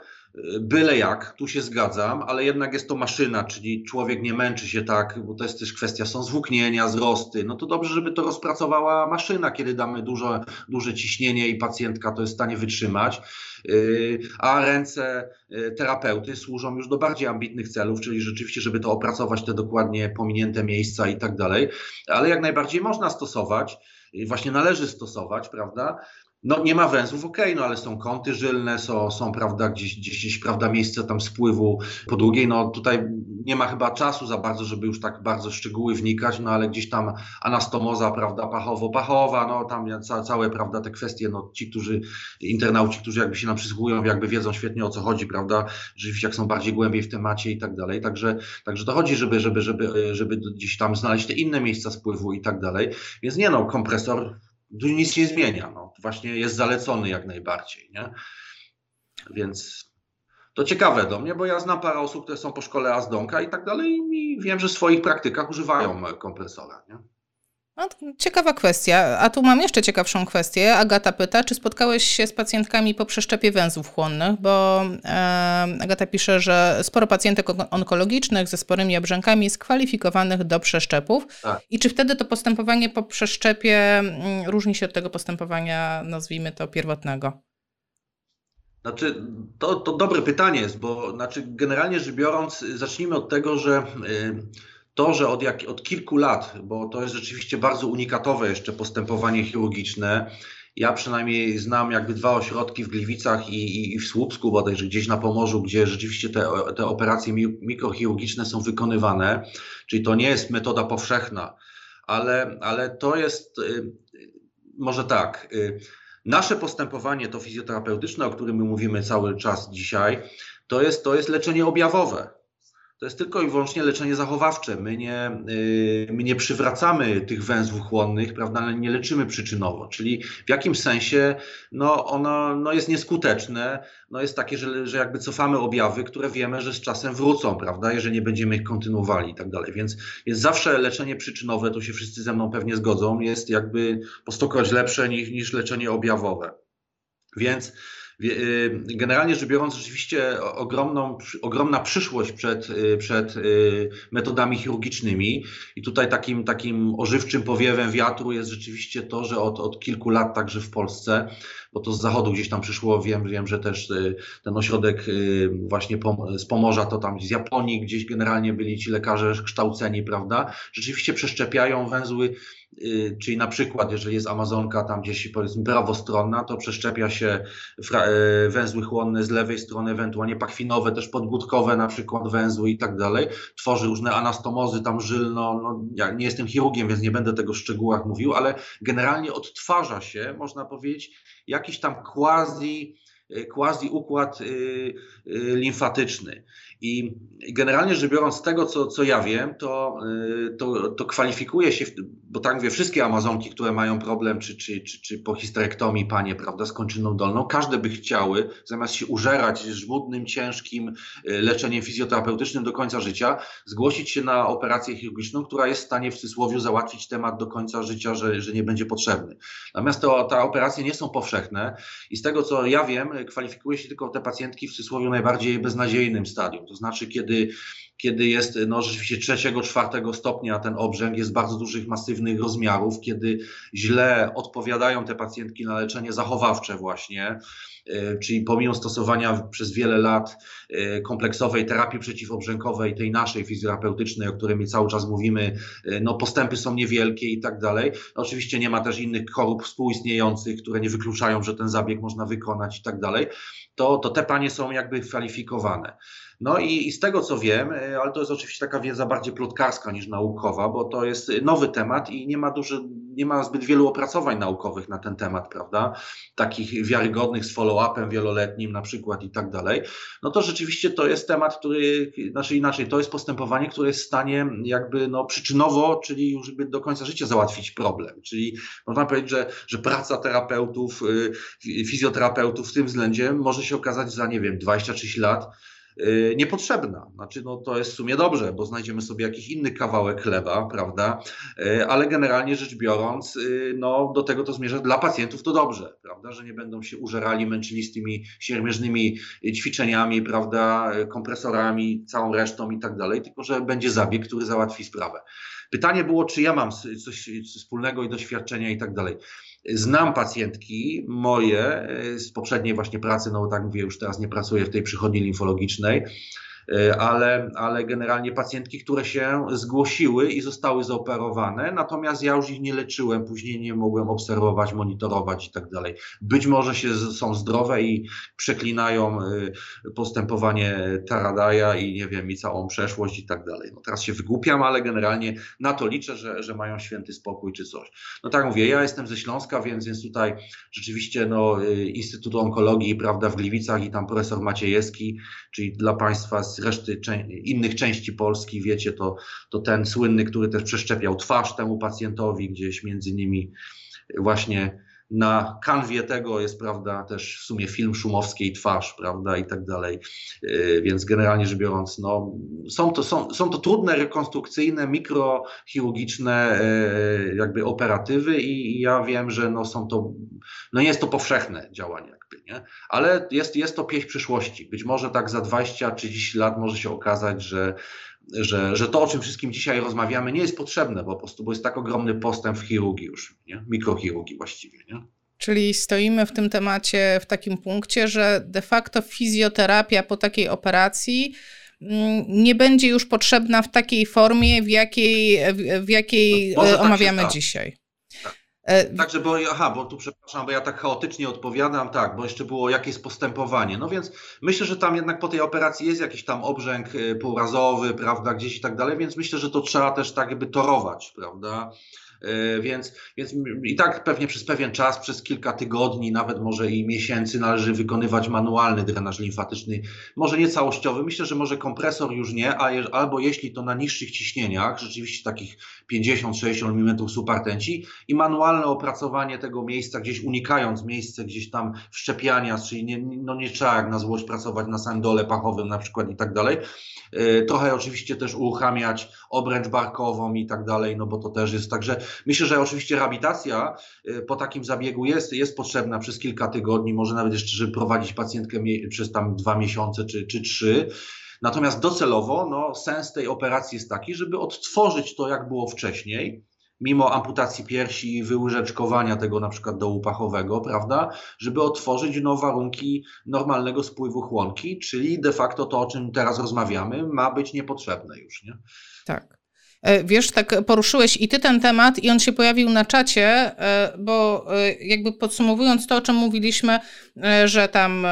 byle jak, tu się zgadzam, ale jednak jest to maszyna, czyli człowiek nie męczy się tak, bo to jest też kwestia, są zwłóknienia, wzrosty, no to dobrze, żeby to rozpracowała maszyna, kiedy damy duże, duże ciśnienie i pacjentka to jest w stanie wytrzymać, yy, a ręce yy, terapeuty służą już do bardziej ambitnych celów, czyli rzeczywiście, żeby to opracować te dokładnie pominięte miejsca i tak dalej, ale jak najbardziej można stosować, właśnie należy stosować, prawda? No nie ma węzłów, okej, okay, no ale są kąty żylne, są, są prawda, gdzieś, gdzieś, gdzieś prawda, miejsce tam spływu. Po drugiej, no tutaj nie ma chyba czasu za bardzo, żeby już tak bardzo szczegóły wnikać, no ale gdzieś tam anastomoza, prawda, pachowo-pachowa, no tam ca, całe, prawda, te kwestie, no ci, którzy, internauci, którzy jakby się nam przysłuchują, jakby wiedzą świetnie o co chodzi, prawda, rzeczywiście jak są bardziej głębiej w temacie i tak dalej, także, także to chodzi, żeby, żeby, żeby, żeby gdzieś tam znaleźć te inne miejsca spływu i tak dalej, więc nie no, kompresor tu nic nie zmienia. No. Właśnie jest zalecony jak najbardziej. Nie? Więc to ciekawe do mnie, bo ja znam parę osób, które są po szkole Azdonka i tak dalej i wiem, że w swoich praktykach używają kompresora. Nie? No, ciekawa kwestia. A tu mam jeszcze ciekawszą kwestię. Agata pyta, czy spotkałeś się z pacjentkami po przeszczepie węzłów chłonnych? Bo e, Agata pisze, że sporo pacjentek onkologicznych ze sporymi obrzękami skwalifikowanych do przeszczepów. Tak. I czy wtedy to postępowanie po przeszczepie mm, różni się od tego postępowania, nazwijmy to, pierwotnego? Znaczy, to, to dobre pytanie jest, bo znaczy, generalnie rzecz biorąc, zacznijmy od tego, że. Yy, to, że od, jak, od kilku lat, bo to jest rzeczywiście bardzo unikatowe jeszcze postępowanie chirurgiczne, ja przynajmniej znam jakby dwa ośrodki w Gliwicach i, i, i w Słupsku, bodajże gdzieś na Pomorzu, gdzie rzeczywiście te, te operacje mikrochirurgiczne są wykonywane, czyli to nie jest metoda powszechna, ale, ale to jest y, może tak. Y, nasze postępowanie to fizjoterapeutyczne, o którym my mówimy cały czas dzisiaj, to jest, to jest leczenie objawowe to jest tylko i wyłącznie leczenie zachowawcze. My nie, y, my nie przywracamy tych węzłów chłonnych, prawda, nie leczymy przyczynowo, czyli w jakim sensie no, ono no jest nieskuteczne, no jest takie, że, że jakby cofamy objawy, które wiemy, że z czasem wrócą, prawda, jeżeli nie będziemy ich kontynuowali i tak dalej. Więc jest zawsze leczenie przyczynowe, to się wszyscy ze mną pewnie zgodzą, jest jakby po stokroć lepsze niż, niż leczenie objawowe. Więc generalnie rzecz biorąc, rzeczywiście ogromną, ogromna przyszłość przed, y, przed y, metodami chirurgicznymi. I tutaj takim, takim ożywczym powiewem wiatru jest rzeczywiście to, że od, od kilku lat także w Polsce, bo to z zachodu gdzieś tam przyszło, wiem, wiem że też ten ośrodek właśnie z Pomorza, to tam z Japonii gdzieś generalnie byli ci lekarze kształceni, prawda, rzeczywiście przeszczepiają węzły Y, czyli na przykład, jeżeli jest Amazonka tam gdzieś powiedzmy prawostronna, to przeszczepia się y, węzły chłonne z lewej strony, ewentualnie pachwinowe, też podbudkowe na przykład węzły i tak dalej. Tworzy różne anastomozy tam żylno. No, ja nie jestem chirurgiem, więc nie będę tego w szczegółach mówił, ale generalnie odtwarza się, można powiedzieć, jakiś tam quasi y, quasi układ limfatyczny. I generalnie rzecz biorąc, z tego co, co ja wiem, to, y, to, to kwalifikuje się, bo tak mówię, wszystkie Amazonki, które mają problem, czy, czy, czy, czy po histerektomii panie, prawda, z kończyną dolną, każde by chciały, zamiast się użerać żmudnym, ciężkim y, leczeniem fizjoterapeutycznym do końca życia, zgłosić się na operację chirurgiczną, która jest w stanie w cudzysłowie załatwić temat do końca życia, że, że nie będzie potrzebny. Natomiast to, te operacje nie są powszechne i z tego co ja wiem, kwalifikuje się tylko te pacjentki w cudzysłowie najbardziej beznadziejnym stadium to znaczy kiedy, kiedy jest no, rzeczywiście trzeciego, czwartego stopnia ten obrzęk jest bardzo dużych, masywnych rozmiarów, kiedy źle odpowiadają te pacjentki na leczenie zachowawcze właśnie, e, czyli pomimo stosowania przez wiele lat e, kompleksowej terapii przeciwobrzękowej, tej naszej fizjoterapeutycznej, o której cały czas mówimy, e, no postępy są niewielkie i tak dalej. Oczywiście nie ma też innych chorób współistniejących, które nie wykluczają, że ten zabieg można wykonać i tak dalej. To, to te panie są jakby kwalifikowane. No i, i, z tego co wiem, e, ale to jest oczywiście taka wiedza bardziej plotkarska niż naukowa, bo to jest nowy temat i nie ma, duży, nie ma zbyt wielu opracowań naukowych na ten temat, prawda? Takich wiarygodnych z follow-upem wieloletnim na przykład i tak dalej. No to rzeczywiście to jest temat, który, znaczy inaczej, to jest postępowanie, które jest w stanie jakby no przyczynowo, czyli już by do końca życia załatwić problem. Czyli można powiedzieć, że, że praca terapeutów, y, fizjoterapeutów w tym względzie może się okazać za, nie wiem, 20-30 lat Y, niepotrzebna. Znaczy, no to jest w sumie dobrze, bo znajdziemy sobie jakiś inny kawałek chleba, prawda? Y, ale generalnie rzecz biorąc, y, no do tego to zmierza dla pacjentów to dobrze, prawda? Że nie będą się użerali, męczyli z tymi siermierznymi ćwiczeniami, prawda? Kompresorami, całą resztą i tak dalej, tylko że będzie zabieg, który załatwi sprawę. Pytanie było, czy ja mam coś wspólnego i doświadczenia i tak dalej. Znam pacjentki moje e, z poprzedniej właśnie pracy, no tak mówię, już teraz nie pracuję w tej przychodni limfologicznej, ale, ale generalnie pacjentki, które się zgłosiły i zostały zaoperowane, natomiast ja już ich nie leczyłem, później nie mogłem obserwować, monitorować i tak dalej. Być może się są zdrowe i przeklinają e, postępowanie Taradaja i nie wiem, i całą przeszłość i tak dalej. No teraz się wygłupiam, ale generalnie na to liczę, że, że mają święty spokój czy coś. No tak mówię, ja jestem ze Śląska, więc, więc tutaj rzeczywiście no, e, Instytut Onkologii, prawda, w Gliwicach i tam profesor Maciejewski, czyli dla Państwa z reszty innych części Polski, wiecie, to, to ten słynny, który też przeszczepiał twarz temu pacjentowi, gdzieś między innymi właśnie na kanwie tego jest, prawda, też w sumie film Szumowskiej twarz, prawda, i tak dalej. E, więc generalnie rzecz biorąc, no, są, to, są, są to trudne, rekonstrukcyjne, mikrochirurgiczne e, jakby operatywy i ja wiem, że no, są to, no nie jest to powszechne działanie nie? Ale jest, jest to pieśń przyszłości. Być może tak za 20-30 lat może się okazać, że że, że to, o czym wszystkim dzisiaj rozmawiamy, nie jest potrzebne po prostu, bo jest tak ogromny postęp w chirurgii już, nie? mikrochirurgii właściwie. Nie? Czyli stoimy w tym temacie w takim punkcie, że de facto fizjoterapia po takiej operacji mm, nie będzie już potrzebna w takiej formie, w jakiej, w jakiej no, tak omawiamy tak dzisiaj. E, Także, bo aha, bo tu przepraszam, bo ja tak chaotycznie odpowiadam, tak, bo jeszcze było jakieś postępowanie. No więc myślę, że tam jednak po tej operacji jest jakiś tam obrzęk e, półrazowy, prawda, gdzieś i tak dalej, więc myślę, że to trzeba też tak jakby torować, prawda. E, więc, więc i tak pewnie przez pewien czas, przez kilka tygodni, nawet może i miesięcy należy wykonywać manualny drenaż limfatyczny. Może nie całościowy, myślę, że może kompresor już nie, a je, albo jeśli to na niższych ciśnieniach, rzeczywiście takich 50-60 mm supertenci i manualne opracowanie tego miejsca, gdzieś unikając miejsce gdzieś tam wszczepiania, czyli nie, no nie trzeba jak na złość pracować na samym dole pachowym na przykład i tak dalej. E, trochę oczywiście też uruchamiać obręcz barkową i tak dalej, no bo to też jest także myślę, że oczywiście rehabilitacja y, po takim zabiegu jest, jest potrzebna przez kilka tygodni, może nawet jeszcze, żeby prowadzić pacjentkę przez tam dwa miesiące czy, czy trzy. Natomiast docelowo no, sens tej operacji jest taki, żeby odtworzyć to, jak było wcześniej, mimo amputacji piersi i wyłyżeczkowania tego na przykład dołu pachowego, prawda, żeby otworzyć no, warunki normalnego spływu chłonki, czyli de facto to, o czym teraz rozmawiamy, ma być niepotrzebne już. Nie? Tak. E, wiesz, tak poruszyłeś i ty ten temat, i on się pojawił na czacie, e, bo e, jakby podsumowując to, o czym mówiliśmy, że tam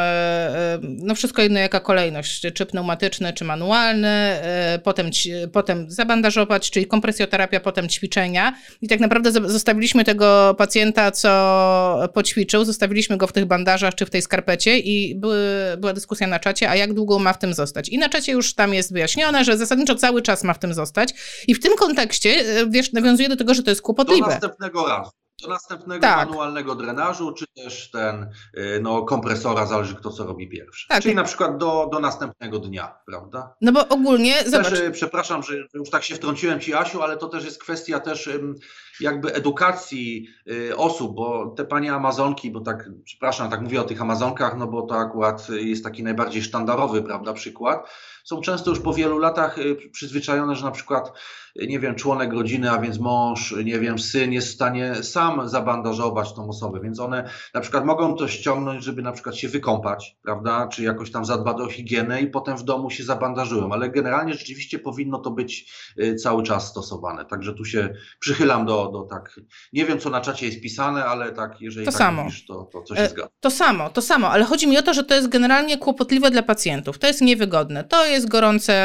no wszystko jedno jaka kolejność, czy pneumatyczny, czy manualny, potem, potem zabandażować, czyli kompresjoterapia, potem ćwiczenia. I tak naprawdę zostawiliśmy tego pacjenta, co poćwiczył, zostawiliśmy go w tych bandażach, czy w tej skarpecie i były, była dyskusja na czacie, a jak długo ma w tym zostać. I na czacie już tam jest wyjaśnione, że zasadniczo cały czas ma w tym zostać. I w tym kontekście, e, wiesz, nawiązuje do tego, że to jest kłopotliwe. Do następnego razu. Do następnego tak. manualnego drenażu, czy też ten e, no, kompresora, zależy kto co robi pierwszy. Tak. Czyli na przykład do, do następnego dnia, prawda? No bo ogólnie, też, zobacz. E, przepraszam, że już tak się wtrąciłem Ci Asiu, ale to też jest kwestia też jakby edukacji osób, bo te panie Amazonki, bo tak, przepraszam, tak mówię o tych Amazonkach, no bo to akurat jest taki najbardziej sztandarowy, prawda, przykład są często już po wielu latach y, przyzwyczajone, że na przykład, y, nie wiem, członek rodziny, a więc mąż, nie wiem, syn jest w stanie sam zabandażować tą osobę, więc one na przykład mogą to ściągnąć, żeby na przykład się wykąpać, prawda, czy jakoś tam zadbać o higienę i potem w domu się zabandażują, ale generalnie rzeczywiście powinno to być y, cały czas stosowane, także tu się przychylam do, do tak, nie wiem co na czacie jest pisane, ale tak, jeżeli to tak samo. Mówisz, to, to coś się zgadza. To samo, to samo, ale chodzi mi o to, że to jest generalnie kłopotliwe dla pacjentów, to jest niewygodne, to jest jest gorące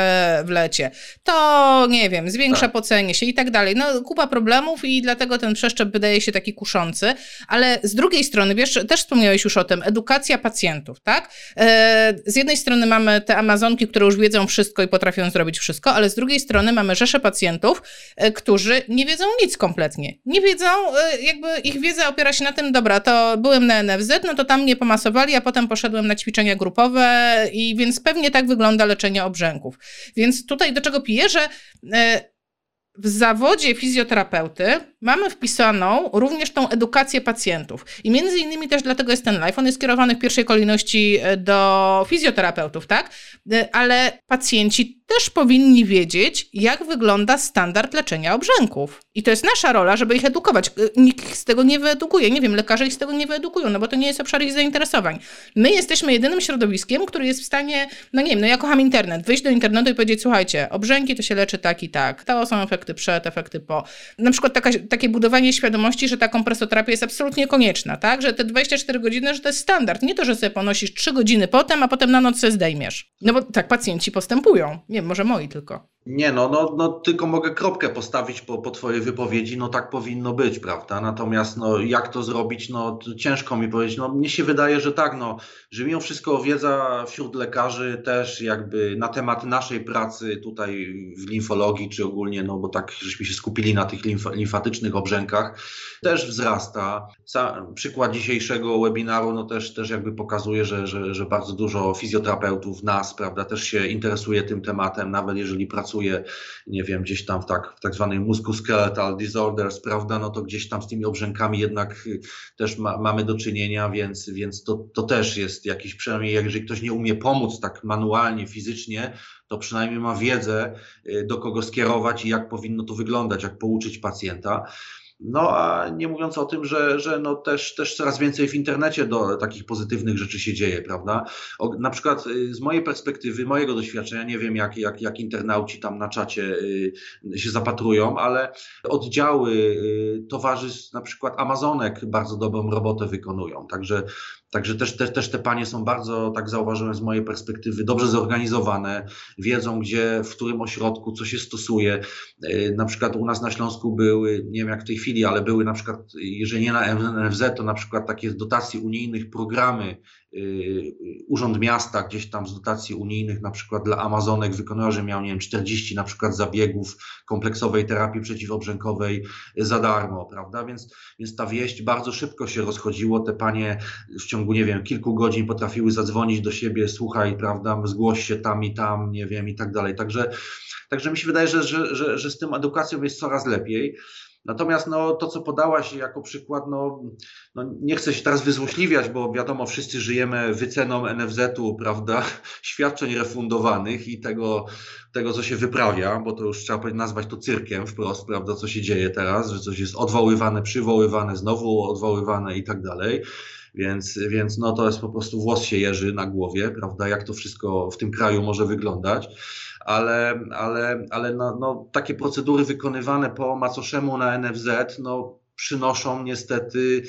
w lecie, to nie wiem, zwiększa tak. pocenie się i tak dalej. No, kupa problemów i dlatego ten przeszczep wydaje się taki kuszący, ale z drugiej strony, wiesz, też wspomniałeś już o tym, edukacja pacjentów, tak? E, z jednej strony mamy te Amazonki, które już wiedzą wszystko i potrafią zrobić wszystko, ale z drugiej strony mamy rzesze pacjentów, e, którzy nie wiedzą nic kompletnie. Nie wiedzą, e, jakby ich wiedza opiera się na tym, dobra, to byłem na NFZ, no to tam mnie pomasowali, a potem poszedłem na ćwiczenia grupowe i więc pewnie tak wygląda leczenie obrzęków. Więc tutaj do czego piję, że e, w zawodzie fizjoterapeuty mamy wpisaną również tą edukację pacjentów. I między innymi też dlatego jest ten live. On jest skierowany w pierwszej kolejności e, do fizjoterapeutów, tak? E, ale pacjenci też powinni wiedzieć, jak wygląda standard leczenia obrzęków. I to jest nasza rola, żeby ich edukować. E, nikt z tego nie wyedukuje. Nie wiem, lekarze ich z tego nie wyedukują, no bo to nie jest obszar ich zainteresowań. My jesteśmy jedynym środowiskiem, który jest w stanie, no nie wiem, no ja kocham internet, wyjść do internetu i powiedzieć, słuchajcie, obrzęki to się leczy tak i tak. To są efekty przed, efekty po. Na przykład taka takie budowanie świadomości, że ta kompresoterapia jest absolutnie konieczna, tak? Że te 24 godziny, że to jest standard. Nie to, że sobie ponosisz 3 godziny potem, a potem na noc sobie zdejmiesz. No bo tak pacjenci postępują. Nie może moi tylko. Nie, no, no, no tylko mogę kropkę postawić po, po Twojej wypowiedzi, no tak powinno być, prawda? Natomiast no, jak to zrobić, no ciężko mi powiedzieć. No, mnie się wydaje, że tak, no, że mimo wszystko wiedza wśród lekarzy też jakby na temat naszej pracy tutaj w limfologii, czy ogólnie, no bo tak żeśmy się skupili na tych limf limfatycznych obrzękach, też wzrasta. Przykład dzisiejszego webinaru, no też, też jakby pokazuje, że, że, że bardzo dużo fizjoterapeutów, nas, prawda, też się interesuje tym tematem, nawet jeżeli pracuje pracuje, nie wiem, gdzieś tam w tak, w tak zwanej musculoskeletal disorders, prawda, no to gdzieś tam z tymi obrzękami jednak y, też ma, mamy do czynienia, więc, więc to, to też jest jakiś, przynajmniej jeżeli ktoś nie umie pomóc tak manualnie, fizycznie, to przynajmniej ma wiedzę, y, do kogo skierować i jak powinno to wyglądać, jak pouczyć pacjenta. No a nie mówiąc o tym, że, że no też, też coraz więcej w internecie do takich pozytywnych rzeczy się dzieje, prawda? O, na przykład y, z mojej perspektywy, mojego doświadczenia, nie wiem jak, jak, jak internauci tam na czacie y, się zapatrują, ale oddziały y, towarzystw, na przykład Amazonek bardzo dobrą robotę wykonują. Także Także też, też, też te panie są bardzo, tak zauważyłem z mojej perspektywy, dobrze zorganizowane, wiedzą gdzie, w którym ośrodku, co się stosuje. E, na przykład u nas na Śląsku były, nie wiem jak w tej chwili, ale były na przykład, jeżeli nie na NFZ, to na przykład takie dotacji unijnych programy Urząd Miasta gdzieś tam z dotacji unijnych, na przykład dla Amazonek wykonała, że miał, nie wiem, 40 na przykład zabiegów kompleksowej terapii przeciwobrzękowej za darmo, prawda? Więc, więc ta wieść bardzo szybko się rozchodziło. Te panie w ciągu, nie wiem, kilku godzin potrafiły zadzwonić do siebie, słuchaj, prawda, zgłoś się tam i tam, nie wiem, i tak dalej. Także, także mi się wydaje, że, że, że, że z tym edukacją jest coraz lepiej. Natomiast no, to, co podałaś jako przykład, no, no, nie chcę się teraz wyzłośliwiać, bo wiadomo, wszyscy żyjemy wyceną NFZ-u, prawda, świadczeń refundowanych i tego, tego, co się wyprawia, bo to już trzeba nazwać to cyrkiem wprost, prawda, co się dzieje teraz, że coś jest odwoływane, przywoływane, znowu odwoływane i tak dalej. Więc, więc no to jest po prostu włos się jeży na głowie, prawda, jak to wszystko w tym kraju może wyglądać. Ale, ale, ale no, no, takie procedury wykonywane po macoszemu na NFZ, no przynoszą niestety,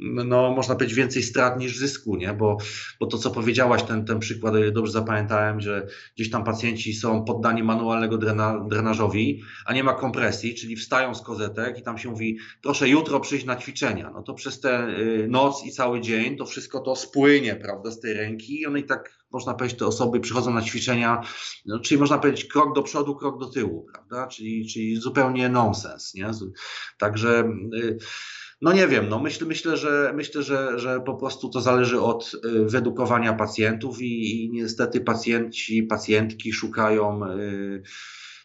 no można powiedzieć, więcej strat niż zysku, nie? Bo, bo to, co powiedziałaś, ten, ten przykład, dobrze zapamiętałem, że gdzieś tam pacjenci są poddani manualnego drena, drenażowi, a nie ma kompresji, czyli wstają z kozetek i tam się mówi, proszę jutro przyjść na ćwiczenia. No to przez tę y, noc i cały dzień to wszystko to spłynie, prawda, z tej ręki i one i tak można powiedzieć, te osoby przychodzą na ćwiczenia, no, czyli można powiedzieć krok do przodu, krok do tyłu, prawda? Czyli, czyli zupełnie nonsens, nie? Także y, no nie wiem, no myślę, myślę, że, myślę że, że po prostu to zależy od y, wyedukowania pacjentów i, i niestety pacjenci, pacjentki szukają yy,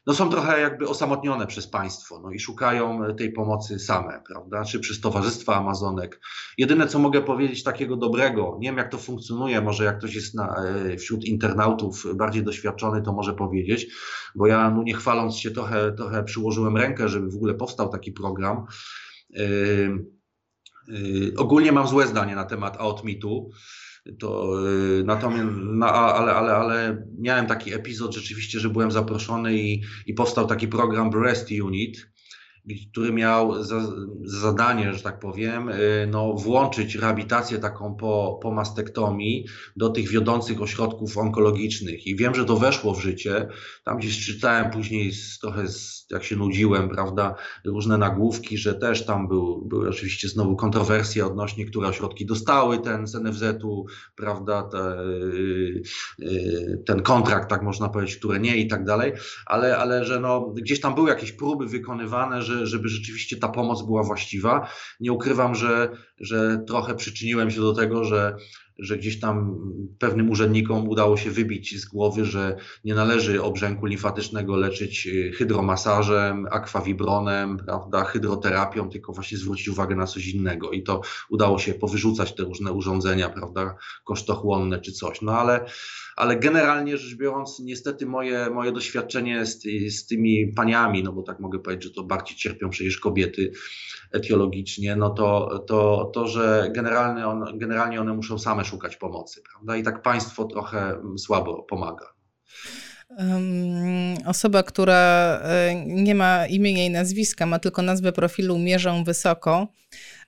no są trochę jakby osamotnione przez państwo no i szukają tej pomocy same, prawda? Czy przez Towarzystwa Amazonek. Jedyne, co mogę powiedzieć takiego dobrego, nie wiem jak to funkcjonuje, może jak ktoś jest na, e, wśród internautów bardziej doświadczony, to może powiedzieć, bo ja no nie chwaląc się trochę, trochę przyłożyłem rękę, żeby w ogóle powstał taki program. Yy, yy, ogólnie mam złe zdanie na temat Outmitu. To, y, natomiast, no, ale, ale, ale miałem taki epizod rzeczywiście, że byłem zaproszony i, i powstał taki program Breast Unit, który miał za, zadanie, że tak powiem, y, no, włączyć rehabilitację taką po, po mastektomii do tych wiodących ośrodków onkologicznych. I wiem, że to weszło w życie. Tam gdzieś czytałem później z, trochę, z, jak się nudziłem, prawda, różne nagłówki, że też tam był, były oczywiście znowu kontrowersje odnośnie, które ośrodki dostały ten z NFZ-u, prawda, te, y, y, ten kontrakt, tak można powiedzieć, które nie i tak dalej, ale, ale że no, gdzieś tam były jakieś próby wykonywane, że żeby rzeczywiście ta pomoc była właściwa. Nie ukrywam, że, że trochę przyczyniłem się do tego, że że gdzieś tam pewnym urzędnikom udało się wybić z głowy, że nie należy obrzęku limfatycznego leczyć y, hydromasażem, akwawibronem, prawda, hydroterapią, tylko właśnie zwrócić uwagę na coś innego. I to udało się powyrzucać te różne urządzenia, prawda, kosztochłonne czy coś. No ale, ale generalnie rzecz biorąc, niestety moje, moje doświadczenie z, z tymi paniami, no bo tak mogę powiedzieć, że to bardziej cierpią przecież kobiety, etiologicznie, no to, to, to że generalnie, on, generalnie one muszą same szukać pomocy, prawda? I tak państwo trochę słabo pomaga. Osoba, która e, nie ma imienia i nazwiska, ma tylko nazwę profilu Mierzą Wysoko.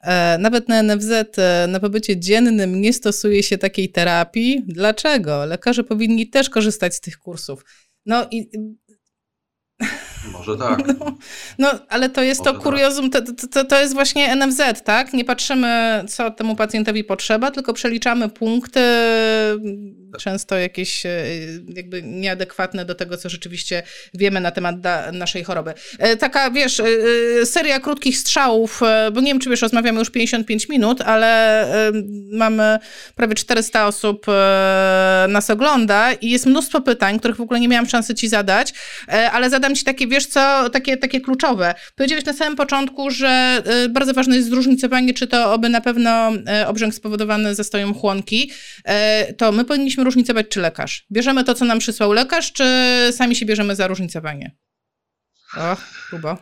E, nawet na NFZ e, na pobycie dziennym nie stosuje się takiej terapii. Dlaczego? Lekarze powinni też korzystać z tych kursów. No i może tak. No, no ale to jest Może to tak. kuriozum, to, to, to jest właśnie NFZ, tak? Nie patrzymy, co temu pacjentowi potrzeba, tylko przeliczamy punkty, często jakieś e, jakby nieadekwatne do tego, co rzeczywiście wiemy na temat naszej choroby. E, taka, wiesz, e, seria krótkich strzałów, bo nie wiem, czy wiesz, rozmawiamy już 55 minut, ale mamy prawie 400 osób nas ogląda i jest mnóstwo pytań, których w ogóle nie miałam szansy ci zadać, ale zadam ci takie, wiesz co, takie, takie kluczowe. Powiedziałeś na samym początku, że bardzo ważne jest zróżnicowanie, czy to oby na pewno obrzęk spowodowany zastojem chłonki, to my powinniśmy powinniśmy różnicować, czy lekarz? Bierzemy to, co nam przysłał lekarz, czy sami się bierzemy za różnicowanie? O, grubo.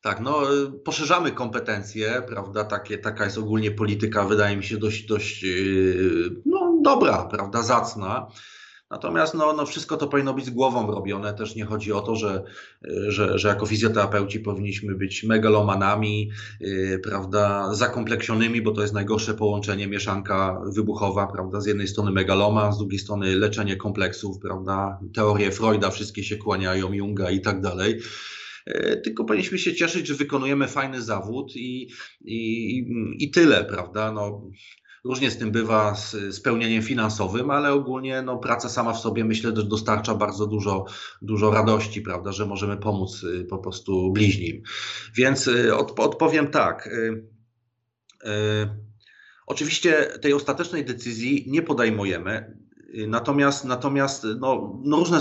Tak, no poszerzamy kompetencje, prawda, Takie, taka jest ogólnie polityka, wydaje mi się dość, dość yy, no, dobra, prawda, zacna. Natomiast no, no wszystko to powinno być z głową robione. Też nie chodzi o to, że, że, że jako fizjoterapeuci powinniśmy być megalomanami, yy, prawda, zakompleksionymi, bo to jest najgorsze połączenie, mieszanka wybuchowa, prawda, z jednej strony megaloma, z drugiej strony leczenie kompleksów, prawda, teorie Freuda, wszystkie się kłaniają, Junga i tak dalej yy, tylko powinniśmy się cieszyć, że wykonujemy fajny zawód i, i, i tyle, prawda? No, Różnie z tym bywa z spełnieniem finansowym, ale ogólnie no, praca sama w sobie myślę, że dostarcza bardzo dużo, dużo radości, prawda, że możemy pomóc y, po prostu bliźnim. Więc y, odpowiem tak. Y, oczywiście tej ostatecznej decyzji nie podejmujemy, natomiast, natomiast no, no różne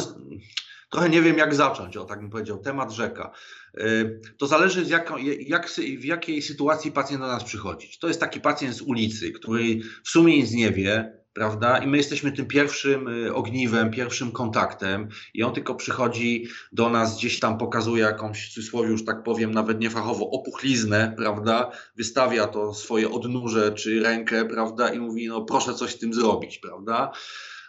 trochę nie wiem, jak zacząć, o tak bym powiedział, temat rzeka. Y, to zależy z jaką, jak, w jakiej sytuacji pacjent do nas przychodzi. To jest taki pacjent z ulicy, który w sumie nic nie wie, prawda? I my jesteśmy tym pierwszym y, ogniwem, pierwszym kontaktem i on tylko przychodzi do nas, gdzieś tam pokazuje jakąś, w cudzysłowie już tak powiem, nawet niefachowo opuchliznę, prawda? Wystawia to swoje odnóże czy rękę, prawda? I mówi, no proszę coś z tym zrobić, prawda?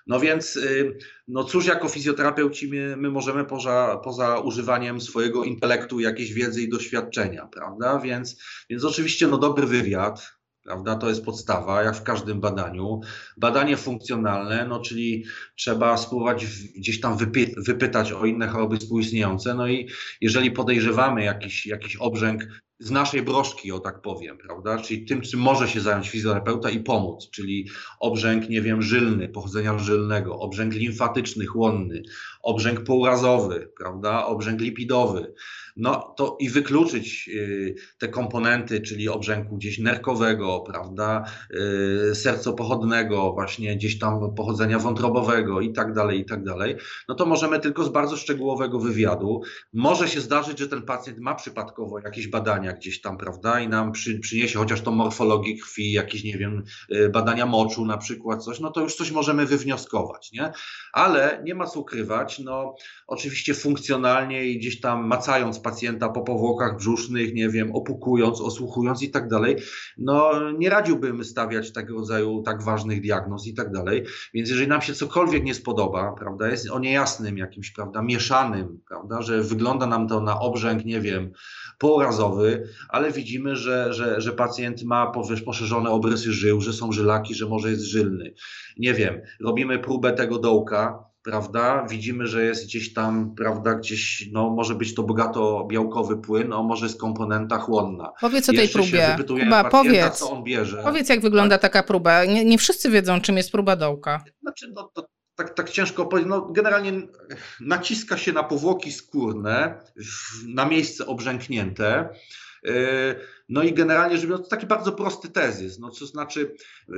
No więc, y, no cóż, jako fizjoterapeuci my, my możemy poza, poza używaniem swojego intelektu, jakiejś wiedzy i doświadczenia, prawda? Więc, więc oczywiście, no dobry wywiad, prawda? To jest podstawa, jak w każdym badaniu. Badanie funkcjonalne, no czyli trzeba spróbować gdzieś tam wypy wypytać o inne choroby współistniejące, no i jeżeli podejrzewamy jakiś, jakiś obrzęk z naszej broszki, o tak powiem, prawda? Czyli tym, czym może się zająć fizjoterapeuta i pomóc, czyli obrzęk, nie wiem, żylny, pochodzenia żylnego, obrzęk limfatyczny, chłonny, obrzęk półrazowy, prawda? Obrzęk lipidowy. No to i wykluczyć y, te komponenty, czyli obrzęku gdzieś nerkowego, prawda? Y, sercopochodnego, właśnie gdzieś tam pochodzenia wątrobowego i tak dalej, i tak dalej. No to możemy tylko z bardzo szczegółowego wywiadu. Może się zdarzyć, że ten pacjent ma przypadkowo jakieś badania, gdzieś tam, prawda, i nam przy, przyniesie chociaż tą morfologię krwi, jakieś, nie wiem, y, badania moczu na przykład, coś, no to już coś możemy wywnioskować, nie? Ale nie ma co ukrywać, no oczywiście funkcjonalnie i gdzieś tam macając pacjenta po powłokach brzusznych, nie wiem, opukując, osłuchując i tak dalej, no nie radziłbym stawiać tego rodzaju tak ważnych diagnoz i tak dalej, więc jeżeli nam się cokolwiek nie spodoba, prawda, jest o niejasnym jakimś, prawda, mieszanym, prawda, że wygląda nam to na obrzęk, nie wiem, pourazowy, ale widzimy, że, że, że pacjent ma wiesz, poszerzone obrysy żył, że są żylaki, że może jest żylny. Nie wiem, robimy próbę tego dołka, prawda? Widzimy, że jest gdzieś tam, prawda, gdzieś, no może być to bogato białkowy płyn, a może jest komponenta chłonna. Powiedz o tej próbie. Chyba powiedz. Co on bierze. Powiedz, jak wygląda tak? taka próba. Nie, nie, wszyscy wiedzą, czym jest próba dołka. Znaczy, no to tak, tak ciężko powiedzieć, no generalnie naciska się na powłoki skórne, na miejsce obrzęknięte. E, no i generalnie rzecz biorąc, taki bardzo prosty tezys. No, to znaczy, e,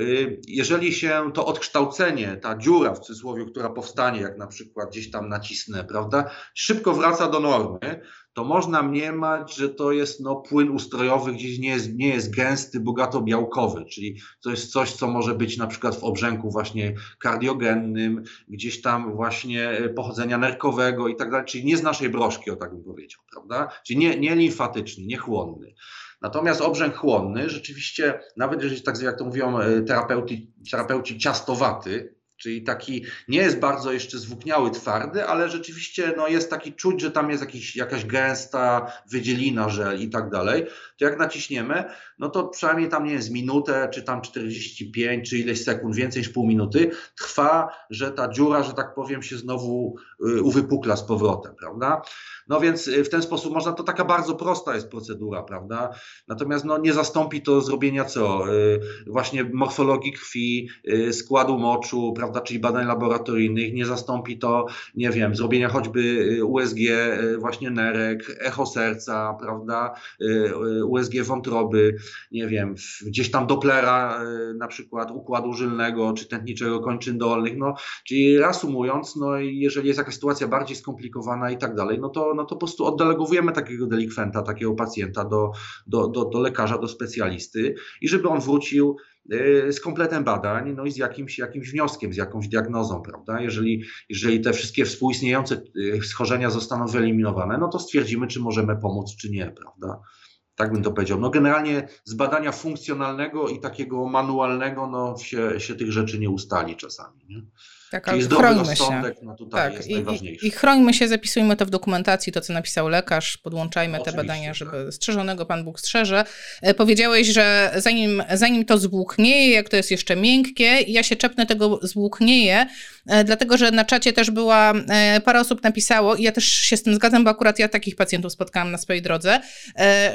jeżeli się to odkształcenie, ta dziura w cudzysłowie, która powstanie, jak na przykład gdzieś tam nacisnę, prawda, szybko wraca do normy, to można mniemać, że to jest no, płyn ustrojowy, gdzieś nie jest, nie jest gęsty, bogato białkowy, czyli to jest coś, co może być na przykład w obrzęku właśnie kardiogennym, gdzieś tam właśnie pochodzenia nerkowego i tak dalej, czyli nie z naszej broszki, o tak bym powiedział, prawda? Czyli nie, nie limfatyczny, nie chłonny. Natomiast obrzęk chłonny rzeczywiście, nawet jeżeli tak jak to mówią e, terapeuci, terapeuci ciastowaty, Czyli taki nie jest bardzo jeszcze zwłókniały, twardy, ale rzeczywiście no, jest taki czuć, że tam jest jakiś, jakaś gęsta wydzielina, żel i tak dalej. To jak naciśniemy, no to przynajmniej tam nie jest minutę, czy tam 45, czy ileś sekund, więcej niż pół minuty, trwa, że ta dziura, że tak powiem, się znowu y, uwypukla z powrotem, prawda? No więc y, w ten sposób można, to taka bardzo prosta jest procedura, prawda? Natomiast no, nie zastąpi to zrobienia co? Y, właśnie morfologii krwi, składu moczu, prawda? Prawda, czyli badań laboratoryjnych, nie zastąpi to, nie wiem, zrobienia choćby y, USG y, właśnie nerek, echo serca, prawda, y, USG wątroby, nie wiem, gdzieś tam Dopplera na przykład układu żylnego czy tętniczego kończyn dolnych, no, czyli reasumując, no jeżeli jest jakaś sytuacja bardziej skomplikowana i tak dalej, no to, no to po prostu oddelegowujemy takiego delikwenta, takiego pacjenta do, do, do, do lekarza, do specjalisty i żeby on wrócił z kompletem badań, no i z jakimś, jakimś wnioskiem, z jakąś diagnozą, prawda? Jeżeli, jeżeli te wszystkie współistniejące y, schorzenia zostaną wyeliminowane, no to stwierdzimy, czy możemy pomóc, czy nie, prawda? Tak bym to powiedział. No generalnie z badania funkcjonalnego i takiego manualnego, no się, się tych rzeczy nie ustali czasami, nie? Tak, Czyli chrońmy się. No tutaj tak, jest i, I chrońmy się, zapisujmy to w dokumentacji, to co napisał lekarz, podłączajmy te badania, żeby tak. strzeżonego Pan Bóg strzeże. E, powiedziałeś, że zanim, zanim to zwłóknieje, jak to jest jeszcze miękkie, ja się czepnę tego zwłóknieje, e, dlatego że na czacie też była, e, parę osób napisało i ja też się z tym zgadzam, bo akurat ja takich pacjentów spotkałam na swojej drodze,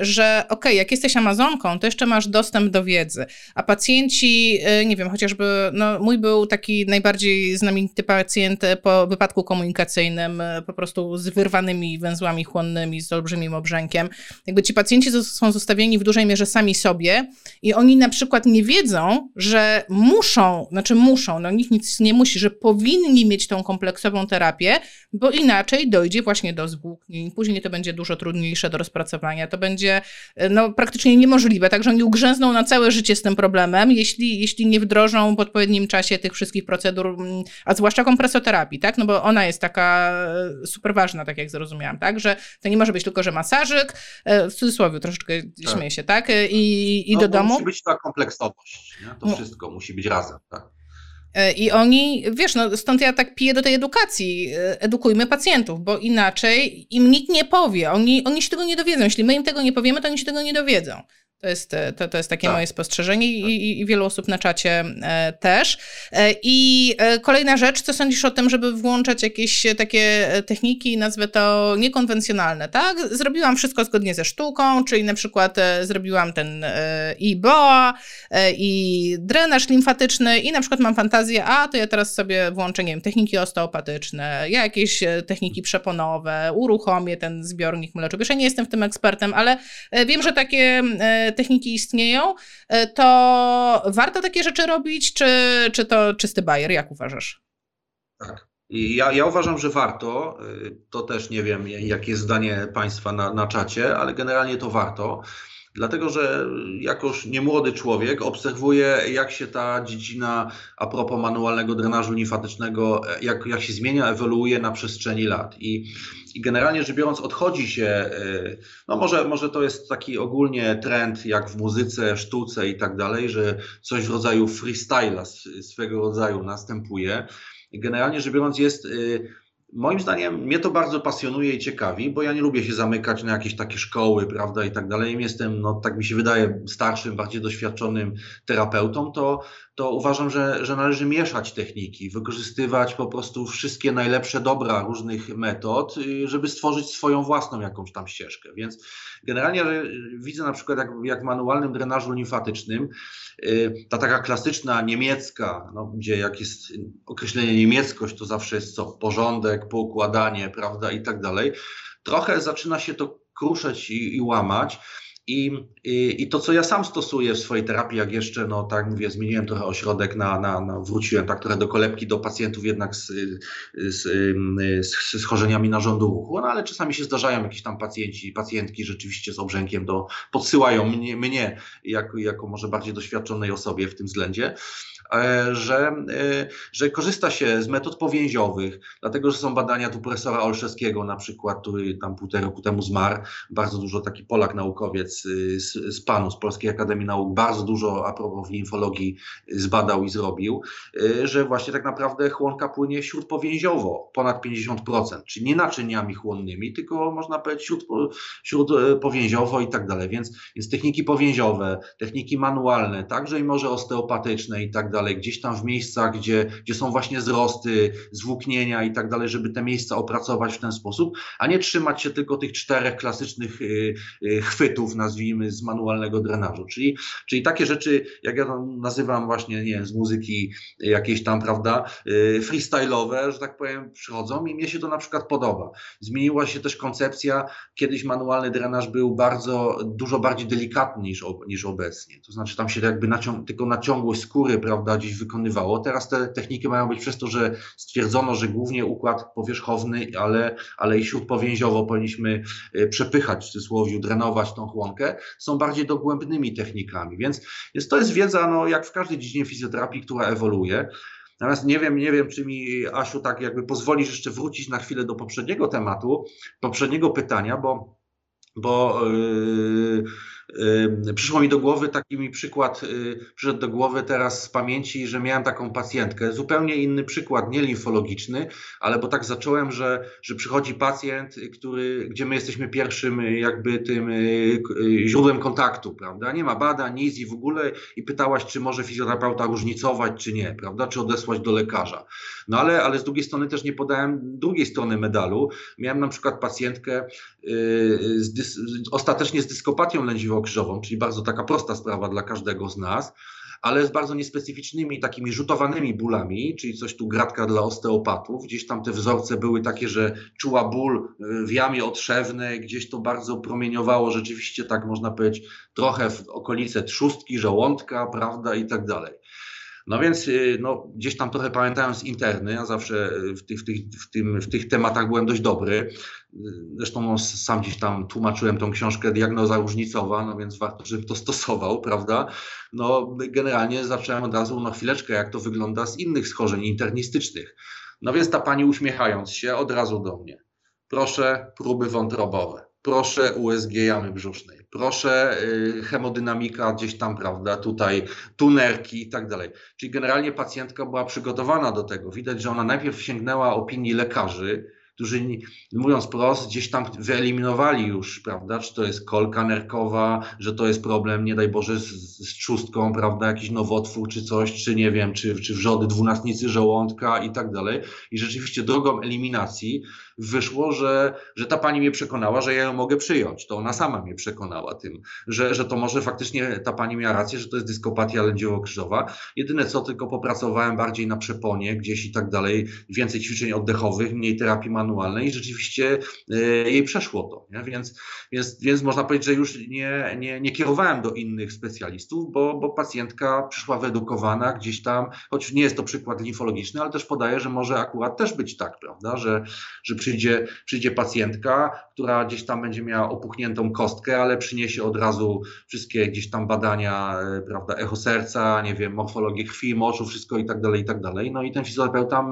że okej, okay, jak jesteś Amazonką, to jeszcze masz dostęp do wiedzy, a pacjenci, nie wiem, chociażby, no mój był taki najbardziej znamity pacjent po wypadku komunikacyjnym, e, po prostu z wyrwanymi węzłami chłonnymi, z olbrzymim obrzękiem. Jakby ci pacjenci są zostawieni w dużej mierze sami sobie i oni na przykład nie wiedzą, że muszą, znaczy muszą, no nikt nic nie musi, że powinni mieć tą kompleksową terapię, bo inaczej dojdzie właśnie do zwłóknień. Później to będzie dużo trudniejsze do rozpracowania. To będzie no, praktycznie niemożliwe, także oni ugrzęzną na całe życie z tym problemem, jeśli, jeśli nie wdrożą w odpowiednim czasie tych wszystkich procedur, mm, a zwłaszcza kompresoterapii, tak, no bo ona jest taka e, super ważna, tak jak zrozumiałam, tak, że to nie może być tylko, że masażyk, e, w cudzysłowie troszeczkę tak. śmieję się, tak, i, i no, do domu. Musi być ta kompleksowość, nie? to no. wszystko musi być razem, tak. E, I oni, wiesz, no stąd ja tak piję do tej edukacji. E, edukujmy pacjentów, bo inaczej im nikt nie powie. Oni, oni się tego nie dowiedzą. Jeśli my im tego nie powiemy, to oni się tego nie dowiedzą. To jest, e, to, to jest takie tak. moje spostrzeżenie i, i, i, wielu osób na czacie e, też. E, I kolejna rzecz, co sądzisz o tym, żeby włączać jakieś takie techniki, nazwę to niekonwencjonalne, tak? Zrobiłam wszystko zgodnie ze sztuką, czyli na przykład zrobiłam ten i BOA, i drenaż limfatyczny i na przykład mam fantazję, a to ja teraz sobie włączę, nie wiem, techniki osteopatyczne, jakieś techniki przeponowe, uruchomię ten zbiornik mleczny. Wiesz, ja nie jestem w tym ekspertem, ale wiem, że takie techniki istnieją, e, to warto takie rzeczy robić, czy, czy to czysty bajer? Jak uważasz? Tak. I ja, ja uważam, że warto. E, to też nie wiem, jakie jest zdanie Państwa na, na czacie, ale generalnie to warto. Dlatego, że jakoś niemłody człowiek obserwuje, jak się ta dziedzina a propos manualnego drenażu limfatycznego, jak, jak się zmienia, ewoluuje na przestrzeni lat. I, i generalnie rzecz biorąc, odchodzi się, y, no może, może to jest taki ogólnie trend, jak w muzyce, sztuce i tak dalej, że coś w rodzaju freestyla swego rodzaju następuje. Generalnie rzecz biorąc, jest y, Moim zdaniem mnie to bardzo pasjonuje i ciekawi, bo ja nie lubię się zamykać na jakieś takie szkoły, prawda, i tak dalej. Jestem, no tak mi się wydaje, starszym, bardziej doświadczonym terapeutą, to, to uważam, że, że należy mieszać techniki, wykorzystywać po prostu wszystkie najlepsze dobra różnych metod, y, żeby stworzyć swoją własną jakąś tam ścieżkę. Więc generalnie widzę na przykład jak, jak w manualnym drenażu limfatycznym, y, ta taka klasyczna niemiecka, no, gdzie jak jest określenie niemieckość, to zawsze jest co? Porządek, poukładanie, prawda, i tak dalej. Trochę zaczyna się to kruszeć i, i łamać. I, i, I, to, co ja sam stosuję w swojej terapii, jak jeszcze, no tak mówię, zmieniłem trochę ośrodek, na, na, na wróciłem tak trochę do kolebki do pacjentów jednak z, z, z, schorzeniami narządu ruchu, no ale czasami się zdarzają jakieś tam pacjenci, pacjentki rzeczywiście z obrzękiem, do, podsyłają mnie, mnie jako, jako może bardziej doświadczonej osobie w tym względzie. E, że, e, że korzysta się z metod powięziowych, dlatego że są badania tu profesora Olszewskiego na przykład, który tam półtora roku temu zmarł, bardzo dużo taki Polak naukowiec y, z, z PANU, z Polskiej Akademii Nauk, bardzo dużo a propos infologii zbadał i zrobił, y, że właśnie tak naprawdę chłonka płynie śródpowięziowo, ponad 50%, czyli nie naczyniami chłonnymi, tylko można powiedzieć śród, śródpowięziowo i tak dalej, więc, więc techniki powięziowe, techniki manualne, także i może osteopatyczne i tak dalej, dalej, gdzieś tam w miejscach, gdzie, gdzie są właśnie wzrosty, zwłóknienia i tak dalej, żeby te miejsca opracować w ten sposób, a nie trzymać się tylko tych czterech klasycznych y, y, chwytów, nazwijmy, z manualnego drenażu. Czyli, czyli takie rzeczy, jak ja to nazywam właśnie, nie wiem, z muzyki jakieś tam, prawda, y, freestyle'owe, że tak powiem, przychodzą i mnie się to na przykład podoba. Zmieniła się też koncepcja, kiedyś manualny drenaż był bardzo, dużo bardziej delikatny niż, niż obecnie. To znaczy tam się jakby nacią tylko na ciągłość skóry, prawda, prawda, gdzieś wykonywało. Teraz te techniki mają być przez to, że stwierdzono, że głównie układ powierzchowny, ale, ale i śródpowięziowo powinniśmy e, przepychać w cudzysłowie, drenować tą chłonkę, są bardziej dogłębnymi technikami. Więc, więc to jest wiedza, no, jak w każdej dziedzinie fizjoterapii, która ewoluuje. Natomiast nie wiem, nie wiem, czy mi, Asiu, tak jakby pozwolisz jeszcze wrócić na chwilę do poprzedniego tematu, poprzedniego pytania, bo, bo yy, Przyszło mi do głowy taki mi przykład, y, przyszedł do głowy teraz z pamięci, że miałem taką pacjentkę, zupełnie inny przykład, nie limfologiczny, ale bo tak zacząłem, że, że przychodzi pacjent, który, gdzie my jesteśmy pierwszym y, jakby tym y, źródłem kontaktu, prawda? Nie ma badań, nic i w ogóle i pytałaś, czy może fizjoterapeuta różnicować, czy nie, prawda? Czy odesłać do lekarza. No ale, ale z drugiej strony też nie podałem drugiej strony medalu. Miałem na przykład pacjentkę z dys, ostatecznie z dyskopatią lędźwiową, krzyżową, czyli bardzo taka prosta sprawa dla każdego z nas, ale z bardzo niespecyficznymi, takimi rzutowanymi bólami, czyli coś tu gratka dla osteopatów. Gdzieś tam te wzorce były takie, że czuła ból y, w jamie otrzewnej, gdzieś to bardzo promieniowało, rzeczywiście tak można powiedzieć, trochę w okolice trzustki, żołądka, prawda, i tak dalej. No więc y, no, gdzieś tam trochę pamiętając interny, ja zawsze w tych, w, tych, w, tym, w tych tematach byłem dość dobry. Zresztą no, sam gdzieś tam tłumaczyłem tą książkę Diagnoza Różnicowa, no więc warto, żebym to stosował, prawda? No generalnie zacząłem od razu, no chwileczkę, jak to wygląda z innych schorzeń internistycznych. No więc ta pani uśmiechając się od razu do mnie. Proszę próby wątrobowe, proszę USG jamy brzusznej, proszę y, hemodynamika gdzieś tam, prawda, tutaj tunerki i tak dalej. Czyli generalnie pacjentka była przygotowana do tego. Widać, że ona najpierw sięgnęła opinii lekarzy, którzy mówiąc prost, gdzieś tam wyeliminowali już, prawda, czy to jest kolka nerkowa, że to jest problem, nie daj Boże, z, z trzustką, prawda, jakiś nowotwór czy coś, czy nie wiem, czy, czy wrzody dwunastnicy żołądka i tak dalej. I rzeczywiście drogą eliminacji wyszło, że, że ta pani mnie przekonała, że ja ją mogę przyjąć. To ona sama mnie przekonała tym, że, że to może faktycznie ta pani miała rację, że to jest dyskopatia lędziowo-krzyżowa. Jedyne co, tylko popracowałem bardziej na przeponie gdzieś i tak dalej, więcej ćwiczeń oddechowych, mniej terapii manualnej i rzeczywiście y, jej przeszło to. Nie? Więc, więc, więc można powiedzieć, że już nie, nie, nie kierowałem do innych specjalistów, bo, bo pacjentka przyszła wyedukowana gdzieś tam, choć nie jest to przykład limfologiczny, ale też podaje, że może akurat też być tak, prawda, że, że przyjdzie, przyjdzie pacjentka, która gdzieś tam będzie miała opuchniętą kostkę, ale przyniesie od razu wszystkie gdzieś tam badania, e, prawda, echo serca, nie wiem, morfologię krwi, moczu, wszystko i tak dalej, i tak dalej. No i ten fizjoterapeuta